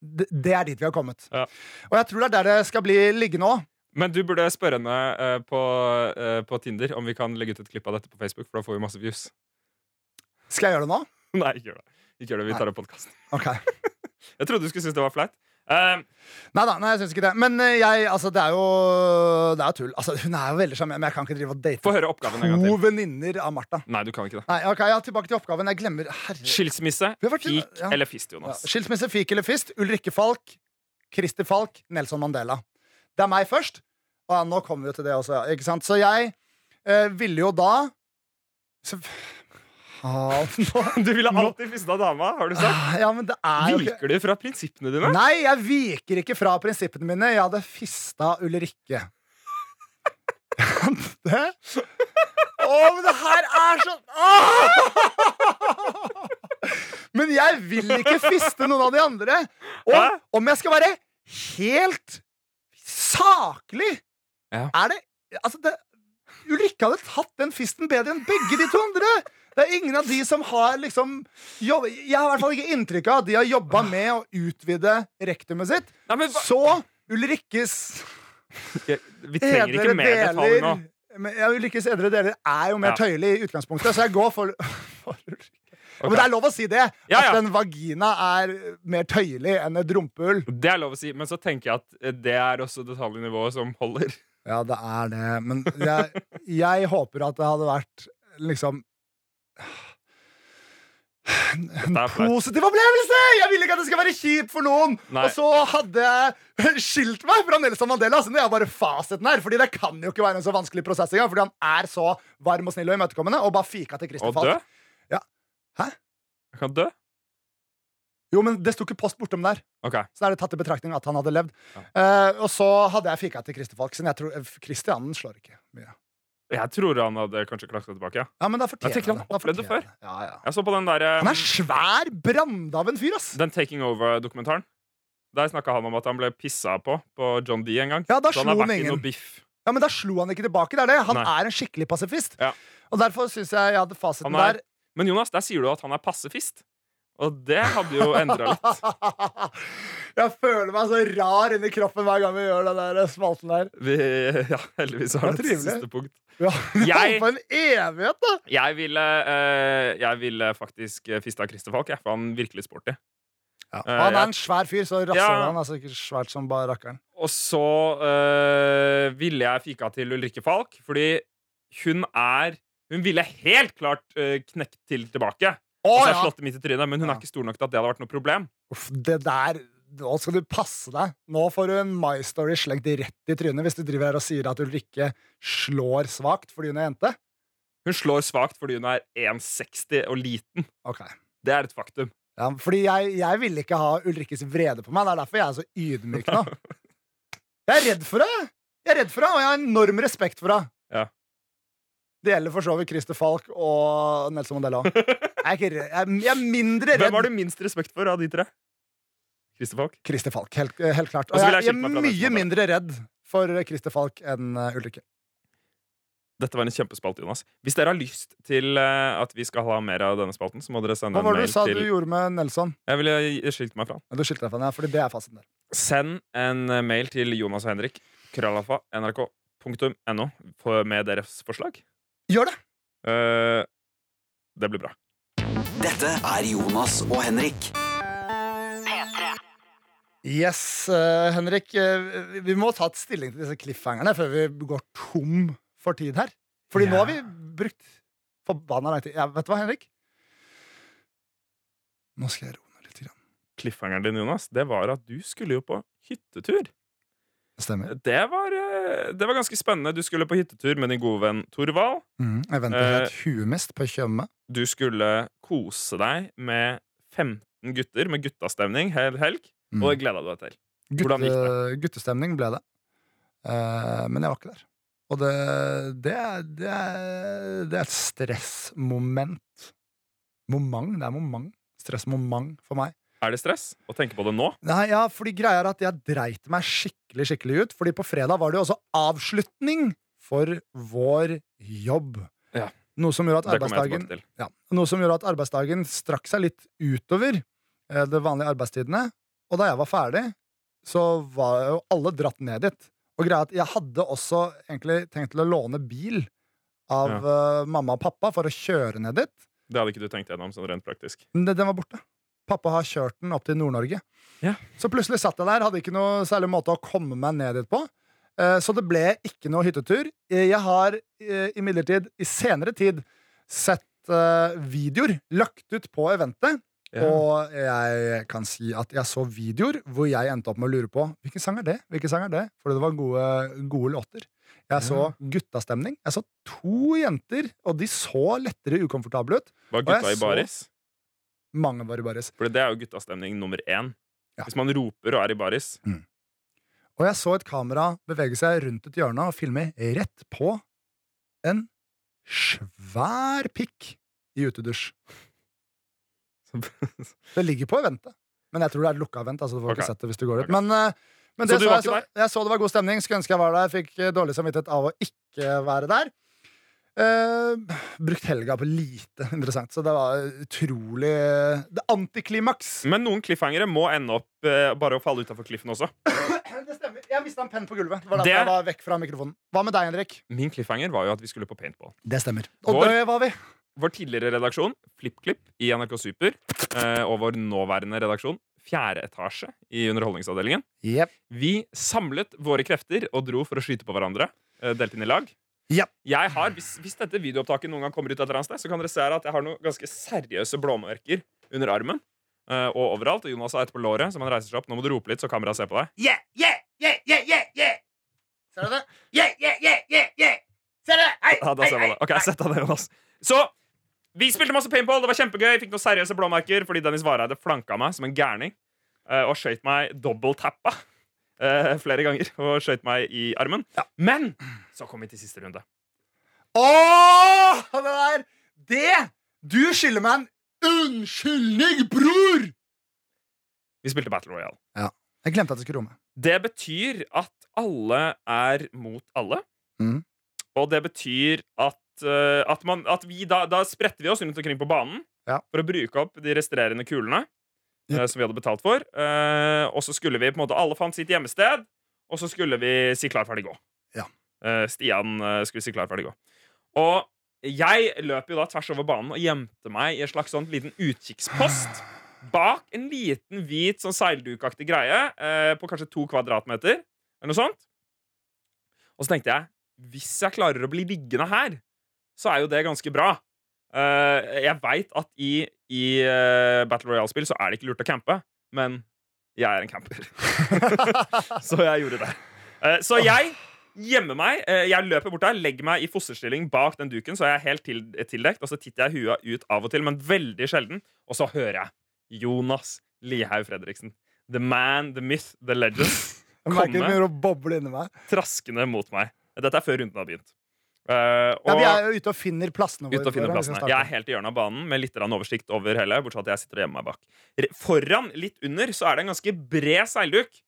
Det, det er dit vi har kommet. Ja. Og jeg tror det er der det skal bli liggende òg. Men du burde spørre henne uh, på, uh, på Tinder om vi kan legge ut et klipp av dette på Facebook, for da får vi masse views. Skal jeg gjøre det nå? Nei, ikke gjør det. Ikke gjør det, Vi tar opp podkasten. Ok Jeg trodde du skulle synes det var flaut. Eh, Nei da, jeg syns ikke det. Men eh, jeg, altså, det er jo Det er jo tull. Altså, hun er jo veldig sjarmerende, men jeg kan ikke drive og date Få høre oppgaven en gang to til. venninner av Martha. Nei, du kan ikke det. Nei, ok, ja, Tilbake til oppgaven. Jeg glemmer Herre. Skilsmisse, Vi har vært- fik ja. eller fist, Ja. Jonas. Skilsmisse, fik eller fist. Ulrikke Falk, Christer Falk, Nelson Mandela. Det er meg først. Og ja, nå kommer vi jo til det også, ja. Ikke sant? Så jeg eh, ville jo da så, ah, nå, Du ville alltid fista dama, har du sagt. Ja, men det er ikke Viker du fra prinsippene dine? Nei, jeg viker ikke fra prinsippene mine. Jeg hadde fista Ulrikke. det? Å, men det her er sånn! Men jeg vil ikke fiste noen av de andre. Og om jeg skal være helt saklig, Ja. er det Altså, det Ulrikke hadde tatt den fisten bedre enn begge de to andre. Det er ingen av de som har liksom jobb, Jeg har i hvert fall ikke inntrykk av at de har jobba med å utvide rektumet sitt. Nei, men hva? Så Ulrikkes Jeg- Vi trenger ikke mer detaljer nå. men, ja, Ulrikkes edre deler er jo mer Ja. tøyelig i utgangspunktet, så jeg går for, for Ulrikke. Men det er lov å si det. Ja, ja. At en vagina er mer tøyelig enn et rumpehull. Det er lov å si, men så tenker jeg at eh, det er også detaljnivået som holder. Ja, det er det. Men jeg, jeg håper at det hadde vært liksom en positiv opplevelse! Jeg vil ikke at det skal være kjipt for noen! Nei. Og så hadde jeg skilt meg fra Nelson Mandela. Så det er bare fasiten her Fordi det kan jo ikke være en så vanskelig prosess engang. Fordi han er så varm og snill og imøtekommende. Og bare fika til Christer? Falk. Ja. Hæ? Jeg kan dø? Jo, men det sto ikke post bortom der. Okay. Så da er det tatt i betraktning at han hadde levd. Ja. Uh, og så hadde jeg fika til Christer Falk. Siden jeg tror Christianen slår ikke mye. Jeg tror han hadde kanskje klart seg tilbake. Ja. Ja, men da Jeg tenker han opplevde det før. Ja, ja. Jeg så på den der um, Han er svær brand av en fyr, ass! Den Taking Over-dokumentaren. Der snakka han om at han ble pissa på på John D en gang. Ja, da Så han slo han ingen. noe biff. Ja, Men da slo han ikke tilbake. Det er det. Han Nei. er en skikkelig pasifist. Ja. Og derfor syns jeg jeg hadde fasiten er- der. Men Jonas, der sier du at han er passefist. Og det hadde jo endra litt. jeg føler meg så rar inni kroppen hver gang vi gjør den der spalten der. Vi, ja, heldigvis har Det et siste punkt. Ja, Jeg- For en evighet, da! Jeg ville, uh, jeg ville faktisk fista Christer Falk, jeg, for han virkelig sporty. Ja. Uh, Han er en svær fyr, så rasser Ja. han er sikkert svært som bare rakkeren. Og så uh, ville jeg fika til Ulrikke Falk, fordi hun er Hun ville helt klart knekt til tilbake. Å har jeg slått det midt i trynet, men hun er ikke stor nok til at det hadde vært noe problem. Uff, det der Nå skal du passe deg. Nå får du en My Story slengt rett i trynet hvis du driver her og sier at Ulrikke slår svakt fordi hun er jente. Hun slår svakt fordi hun er 1,60 og liten. Ok Det er et faktum. ja, Fordi jeg, jeg ville ikke ha Ulrikkes vrede på meg. Det er derfor jeg er så ydmyk nå. Jeg er redd for henne! Jeg er redd for henne, og jeg har enorm respekt for henne. Ja. Det gjelder for så vidt Christer Falk og Nelson Mandela. Jeg, er jeg, er- mindre redd Hvem har du minst respekt for av de tre? Christer Falk? Christer Falk, helt, helt klart. Og jeg, jeg er mye mindre redd for Christer Falk enn uh, Ulrikke. Dette var en kjempespalt, Jonas. Hvis dere har lyst til eh, at vi skal ha mer av denne spalten, så må dere sende en mail til Hva var det du sa til du gjorde med Nelson? Jeg ville skilt meg fra. Ja, Du skilte deg fra den, ja, fordi det er fasiten der. Send en eh, mail til Jonas og Henrik, krøllalfa, nrk.no, med deres forslag. Gjør det! Eh, det blir bra. Dette er Jonas og Henrik. Yes, eh, Henrik. eh, vi- vi må ta et stilling til disse cliffhangerne før vi går tom for tid her. Fordi nå Ja. har vi brukt forbanna lang tid. Ja, vet du hva, Henrik? Nå skal jeg roe ned litt. Grann. Cliffhangeren din, Jonas, det var at du skulle jo på hyttetur. Stemmer. Det var, eh, det var ganske spennende. Du skulle på hyttetur med din gode venn Torvald. Mm, eventet Eh, het Huemest på Tjøme. Du skulle kose deg med 15 gutter med guttastemning hel helg. Mm. Og det gleda du deg til. hvordan gikk det? guttestemning ble det. Eh, men jeg var ikke der. Og det, det, det, det er et stressmoment. Moment. Det er moment. Stressmoment for meg. Er det stress å tenke på det nå? Nei, ja, fordi greia er at jeg dreit meg skikkelig skikkelig ut. Fordi på fredag var det jo også avslutning for vår jobb. Ja. Noe som gjorde at arbeidsdagen ja, Noe som gjorde at arbeidsdagen strakk seg litt utover eh, de vanlige arbeidstidene. Og da jeg var ferdig, så var jo alle dratt ned dit. Og greia at jeg hadde også egentlig tenkt til å låne bil av eh, mamma og pappa for å kjøre ned dit. Det hadde ikke du tenkt gjennom sånn rent praktisk. Men den var borte. Pappa har kjørt den opp til Nord-Norge. Ja. Så plutselig satt jeg der, hadde ikke noe særlig måte å komme meg ned dit på. Eh, Så det ble ikke noe hyttetur. Eh, Jeg har eh, imidlertid i senere tid sett videoer lagt ut på eventet. Og jeg kan si at jeg så videoer hvor jeg endte opp med å lure på hvilken sang er det. Hvilken sang er det? Fordi det var gode, gode låter. Jeg så guttastemning. Jeg så to jenter, og de så lettere ukomfortable ut. Var gutta i baris? Mange var i baris. For det er jo guttastemning nummer én. Ja. Hvis man roper og er i baris. Og jeg så et kamera bevege seg rundt et hjørne og filme rett på en svær pikk i utedusj. Det ligger på eventet. Men jeg tror det er lukka event. Altså du får okay. ikke sett det hvis du går ut. Men, eh, men det så, så jeg, så, jeg så det var god stemning. Skulle ønske jeg var der. Fikk eh, dårlig samvittighet av å ikke være der. Eh, brukt helga på lite interessant, så det var utrolig Det er antiklimaks. Men noen cliffhangere må ende opp eh, bare å falle utafor cliffen også. Det stemmer. Jeg mista en penn på gulvet. Det var derfor Det- jeg var vekk fra mikrofonen. Hva med deg, Henrik? Min cliffhanger var jo at vi skulle på paintball. Det stemmer. Og Vår- det var vi. Vår tidligere redaksjon, FlippKlipp i NRK Super, eh, og vår nåværende redaksjon, fjerde etasje i Underholdningsavdelingen, Yep. vi samlet våre krefter og dro for å skyte på hverandre. eh, Delt inn i lag. Ja. Jeg har, hvis, hvis dette videoopptaket noen gang kommer ut et eller annet sted, så kan dere se at jeg har noen ganske seriøse blåmerker under armen. uh, og overalt. Og Jonas har et på låret, så man reiser seg opp. Nå må du rope litt, så kameraet ser på deg. Yeah, yeah, yeah, yeah, yeah, yeah. Ser du det? Yeah, yeah, yeah, yeah, yeah. Ser du det? Hei, Ja, da ser man det. Ok, sett deg ned, Jonas. Så vi spilte masse paintball. Det var kjempegøy. Fikk noen seriøse blåmerker fordi Dennis Vareide flanka meg som en gærning. eh, og skøyt meg dobbelttappa uh, flere ganger. Og skøyt meg i armen. Men så kom vi til siste runde. Åh, det der Det! Du skylder meg en unnskyldning, bror! Vi spilte Battle Royale. Jeg glemte at jeg skulle romme. Det betyr at alle er mot alle. Mm. Og det betyr at, uh, at, man, at vi da, da spretter vi oss rundt omkring på banen Ja. for å bruke opp de resterende kulene Ja. eh, som vi hadde betalt for. Eh, og så skulle vi på en måte Alle fant sitt hjemmested, og så skulle vi si klar, ferdig, gå. Ja. Eh, Stian skulle si klar, ferdig, gå. Og jeg løp jo da tvers over banen og gjemte meg i en slags sånn liten utkikkspost bak en liten hvit sånn seildukaktig greie eh, på kanskje to kvadratmeter. Eller noe sånt. Og så tenkte jeg hvis jeg klarer å bli liggende her, så er jo det ganske bra. Eh, jeg veit at i, i eh, Battle Royale-spill så er det ikke lurt å campe, men jeg er en camper. så jeg gjorde det. Eh, så jeg gjemmer meg. jeg løper bort der, legger meg i fosterstilling bak den duken, så jeg er helt til, tildekt, og så titter jeg huet ut av og til, men veldig sjelden. Og så hører jeg Jonas Lihaug Fredriksen. The man, the myth, the legend. Komme. Traskende mot meg. Dette er før runden har begynt. Og Ja, vi er jo ute og finner plassene ut og finne hvordan vi skal plassene. Jeg er helt i hjørnet av banen med litt oversikt over hele, bortsett at jeg sitter og gjemmer meg bak. Foran, litt under, så er det en ganske bred seilduk.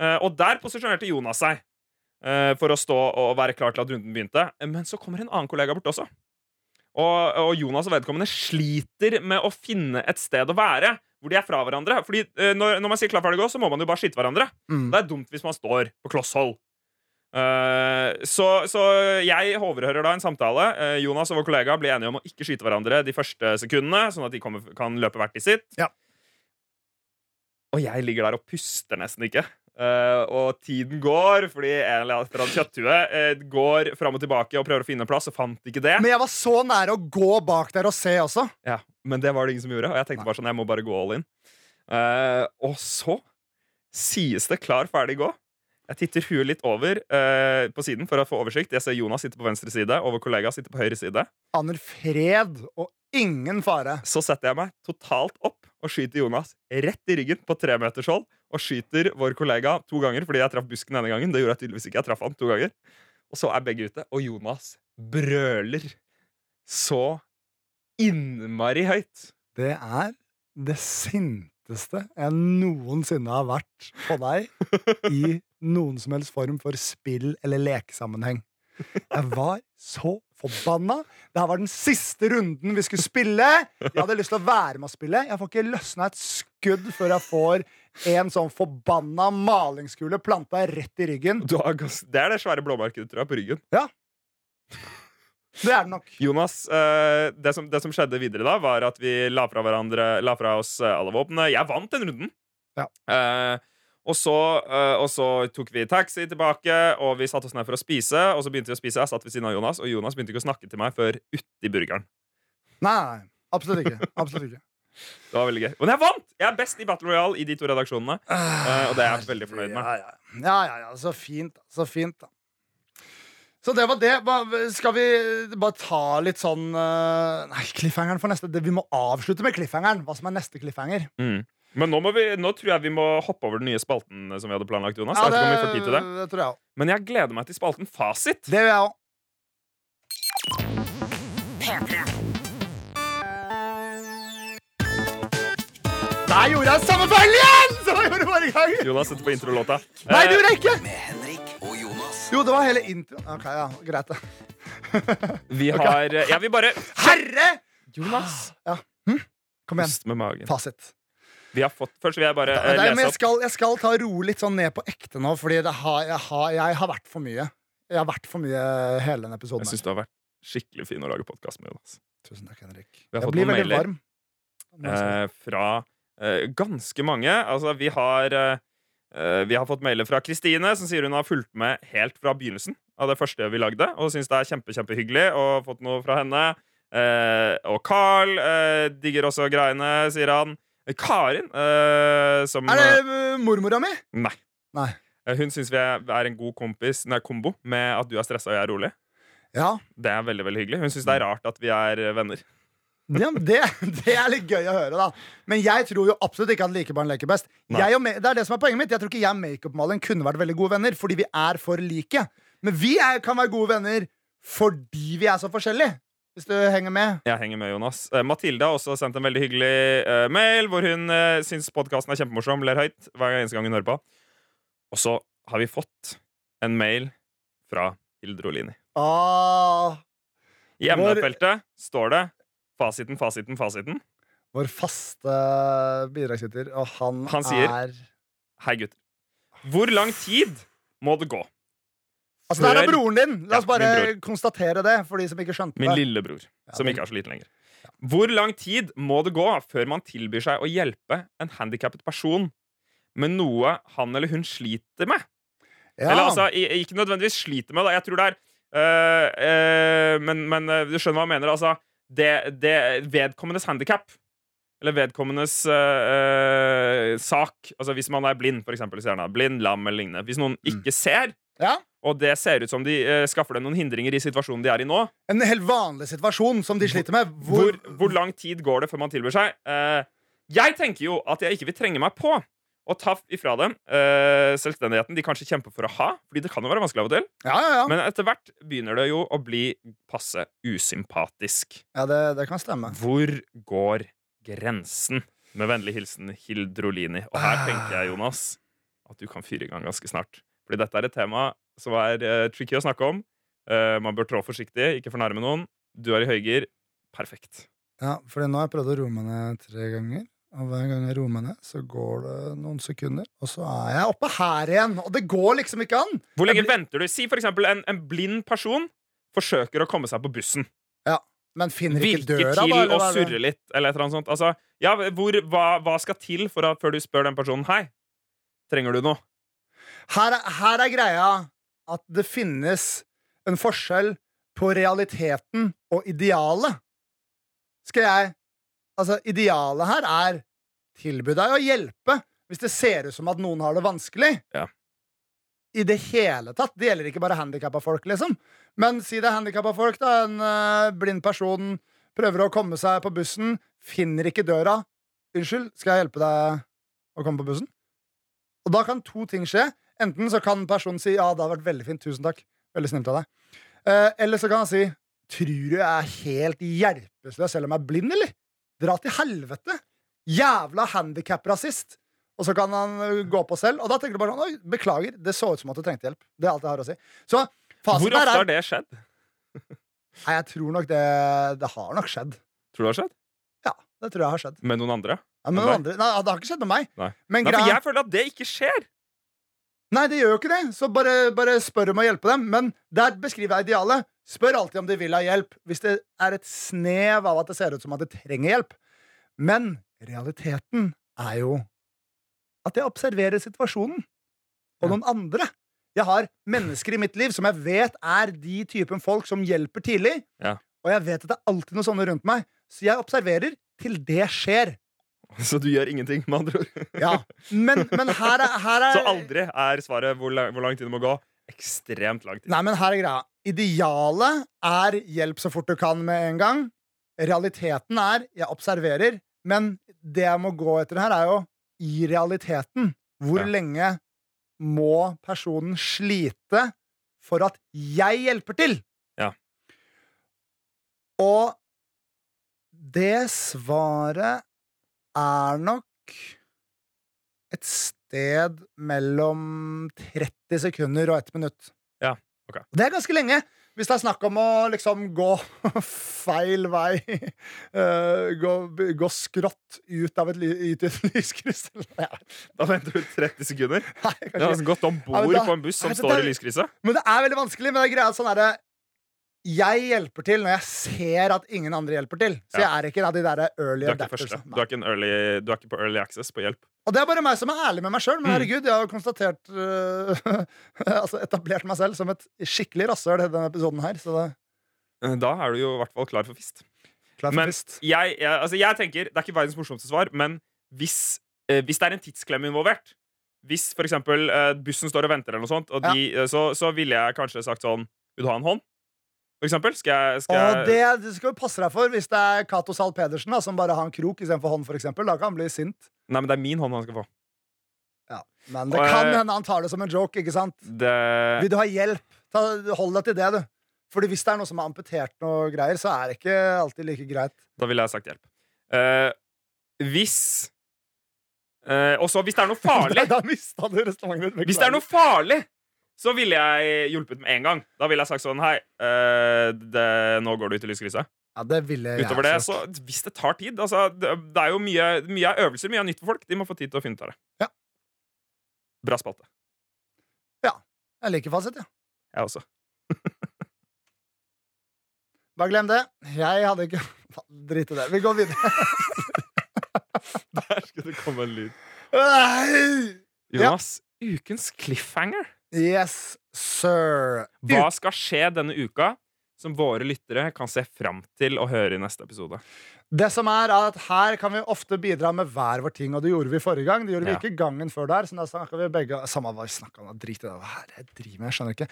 Uh, og der posisjonerte Jonas seg uh, for å stå og være klar til at runden begynte. Men så kommer en annen kollega bort også. Og, og Jonas og vedkommende sliter med å finne et sted å være hvor de er fra hverandre. Fordi når, når man sier klar, ferdig, gå, så må man jo bare skyte hverandre. Mm. Det er dumt hvis man står på kloss hold. Eh, så, så jeg overhører da en samtale. Eh, Jonas og vår kollega blir enige om å ikke skyte hverandre de første sekundene, sånn at de kommer, kan løpe hvert i sitt. Ja. Og jeg ligger der og puster nesten ikke. Eh, og tiden går, fordi en eller annen kjøtthue går fram og tilbake og prøver å finne plass, og fant ikke det. Men jeg var så nære å gå bak der og se også. Ja, men det var det ingen som gjorde. Og jeg tenkte bare sånn, jeg må bare gå all in. Og så sies det klar, ferdig, gå. Jeg titter huet litt over eh, på siden for å få oversikt. Jeg ser Jonas sitter på venstre side, og vår kollega sitter på høyre side. Aner fred og ingen fare. Så setter jeg meg totalt opp og skyter Jonas rett i ryggen på tremetershold. Og skyter vår kollega to ganger fordi jeg traff busken denne gangen. Det gjorde jeg tydeligvis ikke. Jeg traff han to ganger. Og så er begge ute, og Jonas brøler så innmari høyt. Det er det sinteste jeg noensinne har vært på deg i noen som helst form for spill- eller lekesammenheng. Jeg var så forbanna. Det her var den siste runden vi skulle spille. Jeg hadde lyst til å være med å spille. Jeg får ikke løsna et skudd før jeg får en sånn forbanna malingskule planta rett i ryggen. Du har, det er det svære blåmerket tror jeg, på ryggen. Ja. Det er det nok. Jonas, eh, det, som, det som skjedde videre da, var at vi la fra, hverandre, la fra oss eh, alle våpnene. Jeg vant den runden. Ja. Eh, og, så, eh, og så tok vi taxi tilbake, og vi satte oss ned for å spise. Og så begynte vi å spise, Jeg satt ved siden av Jonas, og Jonas begynte ikke å snakke til meg før uti burgeren. Nei. Absolutt ikke. Absolutt ikke. Det var veldig gøy. Men jeg vant! Jeg er best i Battle Royale i de to redaksjonene. Eh, og det er jeg veldig fornøyd med. Ja, ja. ja, ja, ja. Så fint. Så fint, da. Så det var det. Skal vi bare ta litt sånn eh, Nei, cliffhangeren for neste Vi må avslutte med cliffhangeren. Hva som er neste cliffhanger. Mm. Men nå, må vi, nå tror jeg vi må hoppe over den nye spalten som vi hadde planlagt. Jonas Jeg vet ikke om vi får tid til det det tror jeg også. Men jeg gleder meg til spalten Fasit. Det gjør jeg òg. Der gjorde jeg samme feil igjen som jeg gjorde forrige gang! Jonas setter på introlåta. Nei, det Eh, gjorde jeg ikke! Med Henrik og Jonas. Jo, det var hele introen. Ok, ja, greit det. vi har okay. Jeg vil bare Herre! Jonas! Ja. Kom igjen. Pust med magen. Fasit. Vi har fått, først vil jeg bare eh, Nei, lese jeg opp skal, jeg skal ta ro litt sånn ned på ekte nå, Fordi det har, jeg, har, jeg har vært for mye. Jeg har vært for mye hele denne episoden. Jeg syns du har vært skikkelig fin å lage podkast med. Jonas Tusen takk, Henrik. Vi har Jeg fått blir noen veldig mailer. varm. Eh, Fra eh, ganske mange. Altså, vi har eh, eh, Vi har fått mailer fra Kristine, som sier hun har fulgt med helt fra begynnelsen av det første vi lagde, og syns det er kjempe, kjempehyggelig og fått noe fra henne. Eh, og Carl eh, digger også greiene, sier han. Eh, Karin, uh, som er det uh, mormora mi? Nei. Nei. Eh, Hun syns vi er, er en god kompis, nei, kombo med at du er stressa og jeg er rolig. Ja. Det er veldig veldig hyggelig. Hun syns det er rart at vi er eh, venner. ja det, det er litt gøy å høre, da. Men jeg tror jo absolutt ikke at likebarn leker best. Det er det som er poenget mitt. Jeg tror ikke jeg og makeupmaleren kunne vært veldig gode venner, fordi vi er for like. Men vi er, kan være gode venner fordi vi er så forskjellige. Hvis du henger med. Jeg henger med, Jonas. Uh, Mathilde har også sendt en veldig hyggelig uh, mail hvor hun uh, syns podkasten er kjempemorsom, ler høyt hver eneste gang hun hører på. Og så har vi fått en mail fra Hilde Rolini. Ah, I Vår- emnefeltet står det fasiten, fasiten, fasiten. vår faste bidragsyter, og han, Han sier- er Hei, gutter. Hvor lang tid må det gå? Altså, det her er broren din! La oss bare konstatere det, for de som ikke skjønte Min det. lillebror, som ikke er så liten lenger. Hvor lang tid må det gå før man tilbyr seg å hjelpe en handikappet person med noe han eller hun sliter med? Ja. Eller altså, ikke nødvendigvis sliter med, da. Jeg tror det er øh, øh, men, men øh, du skjønner hva jeg mener. Altså, det, det vedkommendes handikap eller vedkommendes øh, øh, sak Altså Hvis man er blind, for eksempel, blind, lam eller lignende. Hvis noen ikke ser, ja. Og det ser ut som de eh, skaffer dem noen hindringer i situasjonen de er i nå, En helt vanlig situasjon som de sliter med. hvor, Hvor, hvor lang tid går det før man tilbyr seg? Eh, jeg tenker jo at jeg ikke vil trenge meg på å ta ifra dem eh, selvstendigheten de kanskje kjemper for å ha. Fordi det kan jo være vanskelig av og til. ja, ja, ja. Men etter hvert begynner det jo å bli passe usympatisk. ja det, det kan stemme. Hvor går grensen? Med vennlig hilsen Hildrolini. Og her tenker jeg, Jonas, at du kan fyre i gang ganske snart. Fordi dette er et tema som er uh, tricky å snakke om. Uh, man bør trå forsiktig, ikke fornærme noen. Du er i høygir. Perfekt. Ja, for nå har jeg prøvd å roe meg ned tre ganger. Og hver gang jeg roer meg ned, så går det noen sekunder, og så er jeg oppe her igjen. Og det går liksom ikke an! Hvor lenge venter du? Si for eksempel en, en blind person forsøker å komme seg på bussen. Ja, Men finner ikke Virker døra, da? Virker til å surre litt, eller et eller annet sånt. Altså, ja, hvor, hva, hva skal til for at, før du spør den personen Hei, trenger du noe? Her, er- her er greia at det finnes en forskjell på realiteten og idealet. Skal jeg Altså, idealet her er tilby deg å hjelpe hvis det ser ut som at noen har det vanskelig. Ja. I det hele tatt. Det gjelder ikke bare handikappa folk, liksom. Men si det er handikappa folk, da. En uh, blind person prøver å komme seg på bussen, finner ikke døra. Unnskyld, skal jeg hjelpe deg å komme på bussen? Og da kan to ting skje. Enten så kan personen si ja, det har vært veldig fint, tusen takk. Veldig snilt av deg. Eh, eller så kan han si tror du jeg er helt hjelpeløs selv om jeg er blind, eller? Dra til helvete! Jævla handikap-rasist! Og så kan han gå på selv, og da tenker du bare sånn Oi, beklager, det så ut som at du trengte hjelp. Det er alt jeg har å si. Så Hvor ofte har det skjedd? Nei, jeg tror nok det Det har nok skjedd. Tror du det har skjedd? Ja, det tror jeg har skjedd. Med noen andre? Ja, Med noen andre, nei, det har ikke skjedd med meg. Nei. Men Nei, for jeg føler at det ikke skjer. Nei, det gjør jo ikke det. Så bare, bare spør om å hjelpe dem. Men der beskriver jeg idealet. spør alltid om de vil ha hjelp, hvis det er et snev av at det ser ut som at de trenger hjelp. Men realiteten er jo at jeg observerer situasjonen og noen andre. Jeg har mennesker i mitt liv som jeg vet er de typen folk som hjelper tidlig. Ja. Og jeg vet at det er alltid noe sånne rundt meg, så jeg observerer til det skjer. Så du gjør ingenting, med andre ord. Ja. Men, men her er, her er Så aldri er svaret hvor lang, hvor lang tid det må gå. Ekstremt lang tid. Nei, men her er greia. Idealet er hjelp så fort du kan med en gang. Realiteten er jeg observerer, men det jeg må gå etter her, er jo i realiteten. Hvor Ja. lenge må personen slite for at jeg hjelper til? Ja. Og det svaret er nok et sted mellom 30 sekunder og 1 minutt. Ja, ok. Det er ganske lenge. Hvis det er snakk om å liksom gå feil vei, eh, gå, gå skrått ut av et, ut et lyskryss ja, Da venter du 30 sekunder. Nei, Du har altså gått om bord på en buss som Nei, står i lyskrysset. Men det er veldig vanskelig. Men det er greia sånn er det Jeg hjelper til når jeg ser at ingen andre hjelper til. Så jeg er ikke en av de der early Du er adapters. Du ikke, du er ikke på early access på hjelp. Og det er bare meg som er ærlig med meg sjøl. Men Mm. herregud, jeg har jo konstatert uh, Altså etablert meg selv som et skikkelig rasshøl i denne episoden her. Så det Eh, Da er du jo i hvert fall klar for fist. klar for Men fist. jeg, jeg, altså jeg tenker, Det er ikke verdens morsomste svar, men hvis, eh, hvis det er en tidsklemme involvert Hvis for eksempel eh, bussen står og venter, eller noe sånt, de, ja. så, så ville jeg kanskje sagt sånn Vil du ha en hånd? For eksempel. Skal jeg, skal Og det, det skal du passe deg for hvis det er Cato Zahl Pedersen da, som bare har en krok istedenfor hånd. For eksempel. da kan han bli sint. Nei, men det er min hånd han skal få. Men det Og, kan eh, hende han tar det som en joke. ikke sant? Det, Vil du ha hjelp, ta, hold deg til det, du. Fordi hvis det er noe som er amputert, noe greier, så er det ikke alltid like greit. da ville jeg sagt hjelp. Uh, hvis uh, Og så hvis det er noe farlig da mista du restauranten ditt. Hvis det er noe farlig, så ville jeg hjulpet med en gang. Da ville jeg sagt sånn Hei, eh, det, nå går du ut i lyskrysset. Ja, det ville jeg Utover det, så hvis det tar tid altså, det, det er jo mye, mye er øvelser, mye nytt for folk. De må få tid til å finne ut av det. Ja. Bra spalte. Jeg liker fasit, ja. Jeg også. Bare glem det. Jeg hadde ikke Drit i det. Vi går videre. Der skulle det komme en lyd. Jonas, Ja. Ukens cliffhanger. Yes, sir. Hva skal skje denne uka som våre lyttere kan se fram til å høre i neste episode? Det som er at Her kan vi ofte bidra med hver vår ting, og det gjorde vi forrige gang. Det gjorde vi Ja. ikke gangen før der. Så da snakka vi begge Samme hva vi snakket om. Drit i det. Hva er det jeg driver med? Jeg skjønner ikke.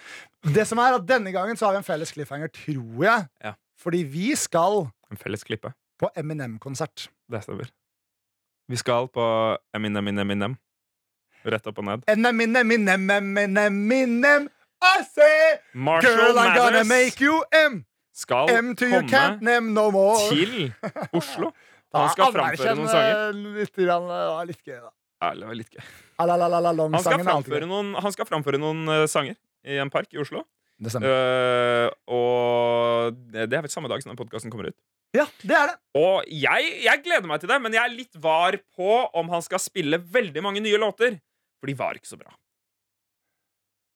Det som er at Denne gangen så har vi en felles cliffhanger, tror jeg. Ja. Fordi vi skal En felles klippe. på Eminem-konsert. Det stemmer. Vi skal på Eminem, Eminem, Eminem. Rett opp og ned. Marshall girl, I'm gonna Mathers make you M. skal M to you can't komme no til Oslo. Han skal framføre noen sanger. Litt, grann, det var litt gøy, da. Det var litt gøy. Han skal framføre noen, han skal framføre noen eh, sanger i en park i Oslo. Det stemmer. Eh, og det det er vel samme dag som den podkasten kommer ut. Ja, det er det. Og jeg, jeg gleder meg til det, men jeg er litt var på om han skal spille veldig mange nye låter. For de var ikke så bra.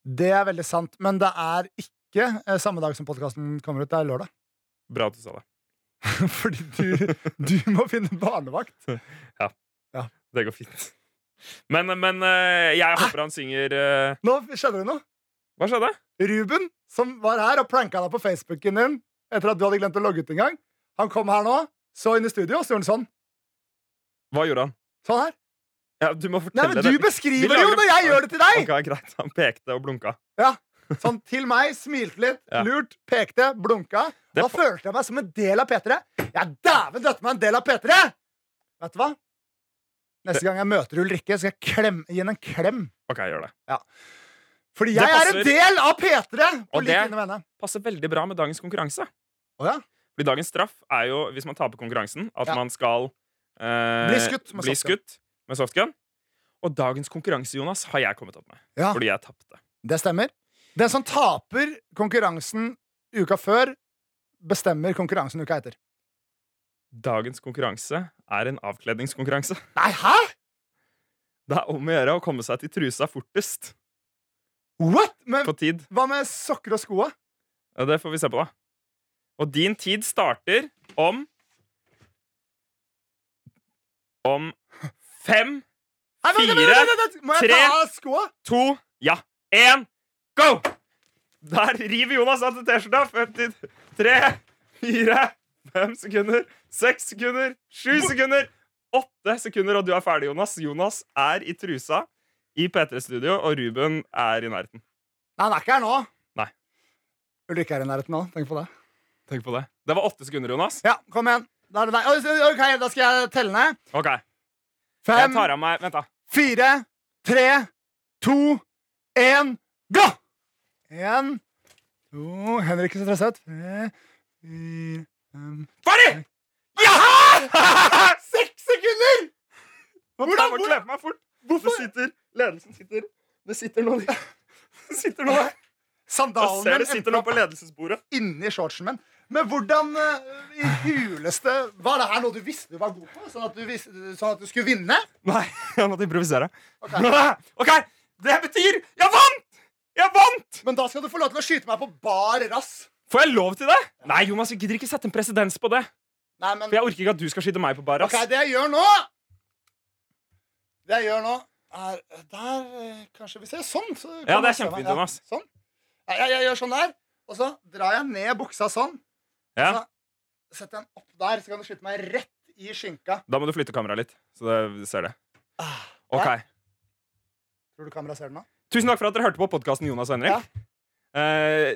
Det er veldig sant, men det er ikke eh, samme dag som podkasten kommer ut. Det er lørdag. Bra at du sa det. Fordi du, du må finne barnevakt. Ja, Det går fint. Men, men eh, jeg håper han synger eh, Nå skjedde det noe. Hva skjedde? Ruben, som var her og pranka deg på Facebooken din etter at du hadde glemt å logge ut en gang, han kom her nå, så inn i studio, og så gjorde han sånn. Hva gjorde han? Sånn her. Ja, du må Nei, men men det. Du beskriver det jo når jeg gjør det til deg! Ok, greit. Han pekte og blunka. Ja, Sånn til meg, smilte litt, Ja. lurt, pekte, blunka. Det Da følte jeg meg som en del av P3. Ja, dæven døtte meg en del av P3! Vet du hva? Neste gang jeg møter Ulrikke, skal jeg klem, gi henne en klem. Ok, gjør det. Fordi Det jeg er en del av P3! Og det-. Passer veldig bra med dagens konkurranse. Å ja? Fordi dagens straff er jo, hvis man taper konkurransen, at Ja. man skal eh, Bli skutt bli skutt med softgun. Og dagens konkurranse, Jonas, har jeg kommet opp med. Ja. Fordi jeg tapte. Det stemmer. Den som taper konkurransen uka før, bestemmer konkurransen uka etter. Dagens konkurranse er en avkledningskonkurranse. Nei, hæ?! Det er om å gjøre å komme seg til trusa fortest What?! Men på tid. hva med sokker og skoa? Ja, Det får vi se på, da. Og din tid starter om Om fem, Fire, tre. to, ja, én, go! Der river Jonas av til T-skjorta. 53, 4, 5 sekunder, 6 sekunder, 7 sekunder, 8 sekunder, og du er ferdig, Jonas. Jonas er i trusa i P3-studio, og Ruben er i nærheten. Nei, han er ikke her nå. Nei. Ulrikke er i nærheten nå. Tenk på det. Tenk på det. Det var åtte sekunder, Jonas. Ja, kom igjen. Da er det deg. Ok, Da skal jeg telle ned. OK. Jeg Fem, tar av meg Vent, da. fire, tre, to, én, gå! Én, to Henrik er stresset. Tre, fire, fem Ferdig! Ja! Seks sekunder! Hvordan, Hvordan- jeg må kle meg fort. Det sitter, ledelsen sitter Det sitter noe Det sitter noe der. Jeg Sandalen ser det min sitter noen noe på ledelsesbordet. inni shortsen min. Men hvordan eh, i huleste Var det her noe du visste du var god på? Sånn at du, visste, sånn at du skulle vinne? Nei, jeg måtte improvisere. Ok. OK, det betyr Jeg vant! Jeg vant! Men da skal du få lov til å skyte meg på bar rass. Får jeg lov til det? Nei, Jonas, vi gidder ikke sette en presedens på det. Nei, men For jeg orker ikke at du skal skyte meg på bar. rass. Ok, det jeg gjør nå Det jeg gjør nå, er Der kanskje Kanskje vi ser sånn. Så Ja, det er kjempefint, Jonas. Sånn. Jeg, jeg, jeg gjør sånn der, og så drar jeg ned buksa sånn. Ja, Så setter jeg den opp der, så kan du skyte meg rett i skinka. Da må du flytte kameraet litt, så det, du ser det. Ah, Ok. Tror du kameraet ser den nå? Tusen takk for at dere hørte på podkasten Jonas og Henrik. Eh,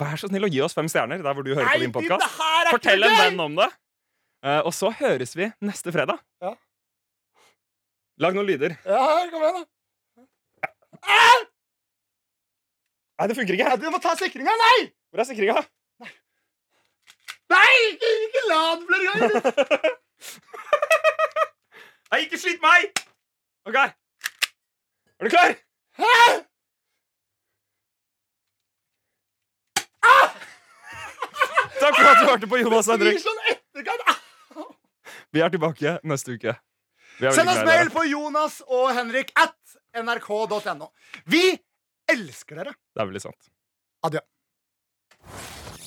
vær så snill å gi oss fem stjerner der hvor du hører på din podkast. her er Fortell en venn om det. Eh, og så høres vi neste fredag. Ja. Lag noen lyder. Ja, kom igjen, da. Nei, det funker ikke. Ja, du må ta sikringa. Nei! Hvor er sikringa? Nei, ikke, ikke la den flere ganger! Nei, ikke skyt meg! OK. Er du klar? Hæ? Takk for at du hørte på Jonas og Henrik. sånn. Vi er tilbake neste uke. Send oss mail på Jonas og Henrik at nrk.no. Vi elsker dere. Det er veldig sant. Adjø.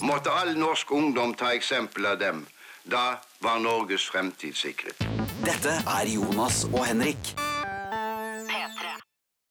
Måtte all norsk ungdom ta eksempel av dem. Da var Norges fremtid sikret. Dette er Jonas og Henrik.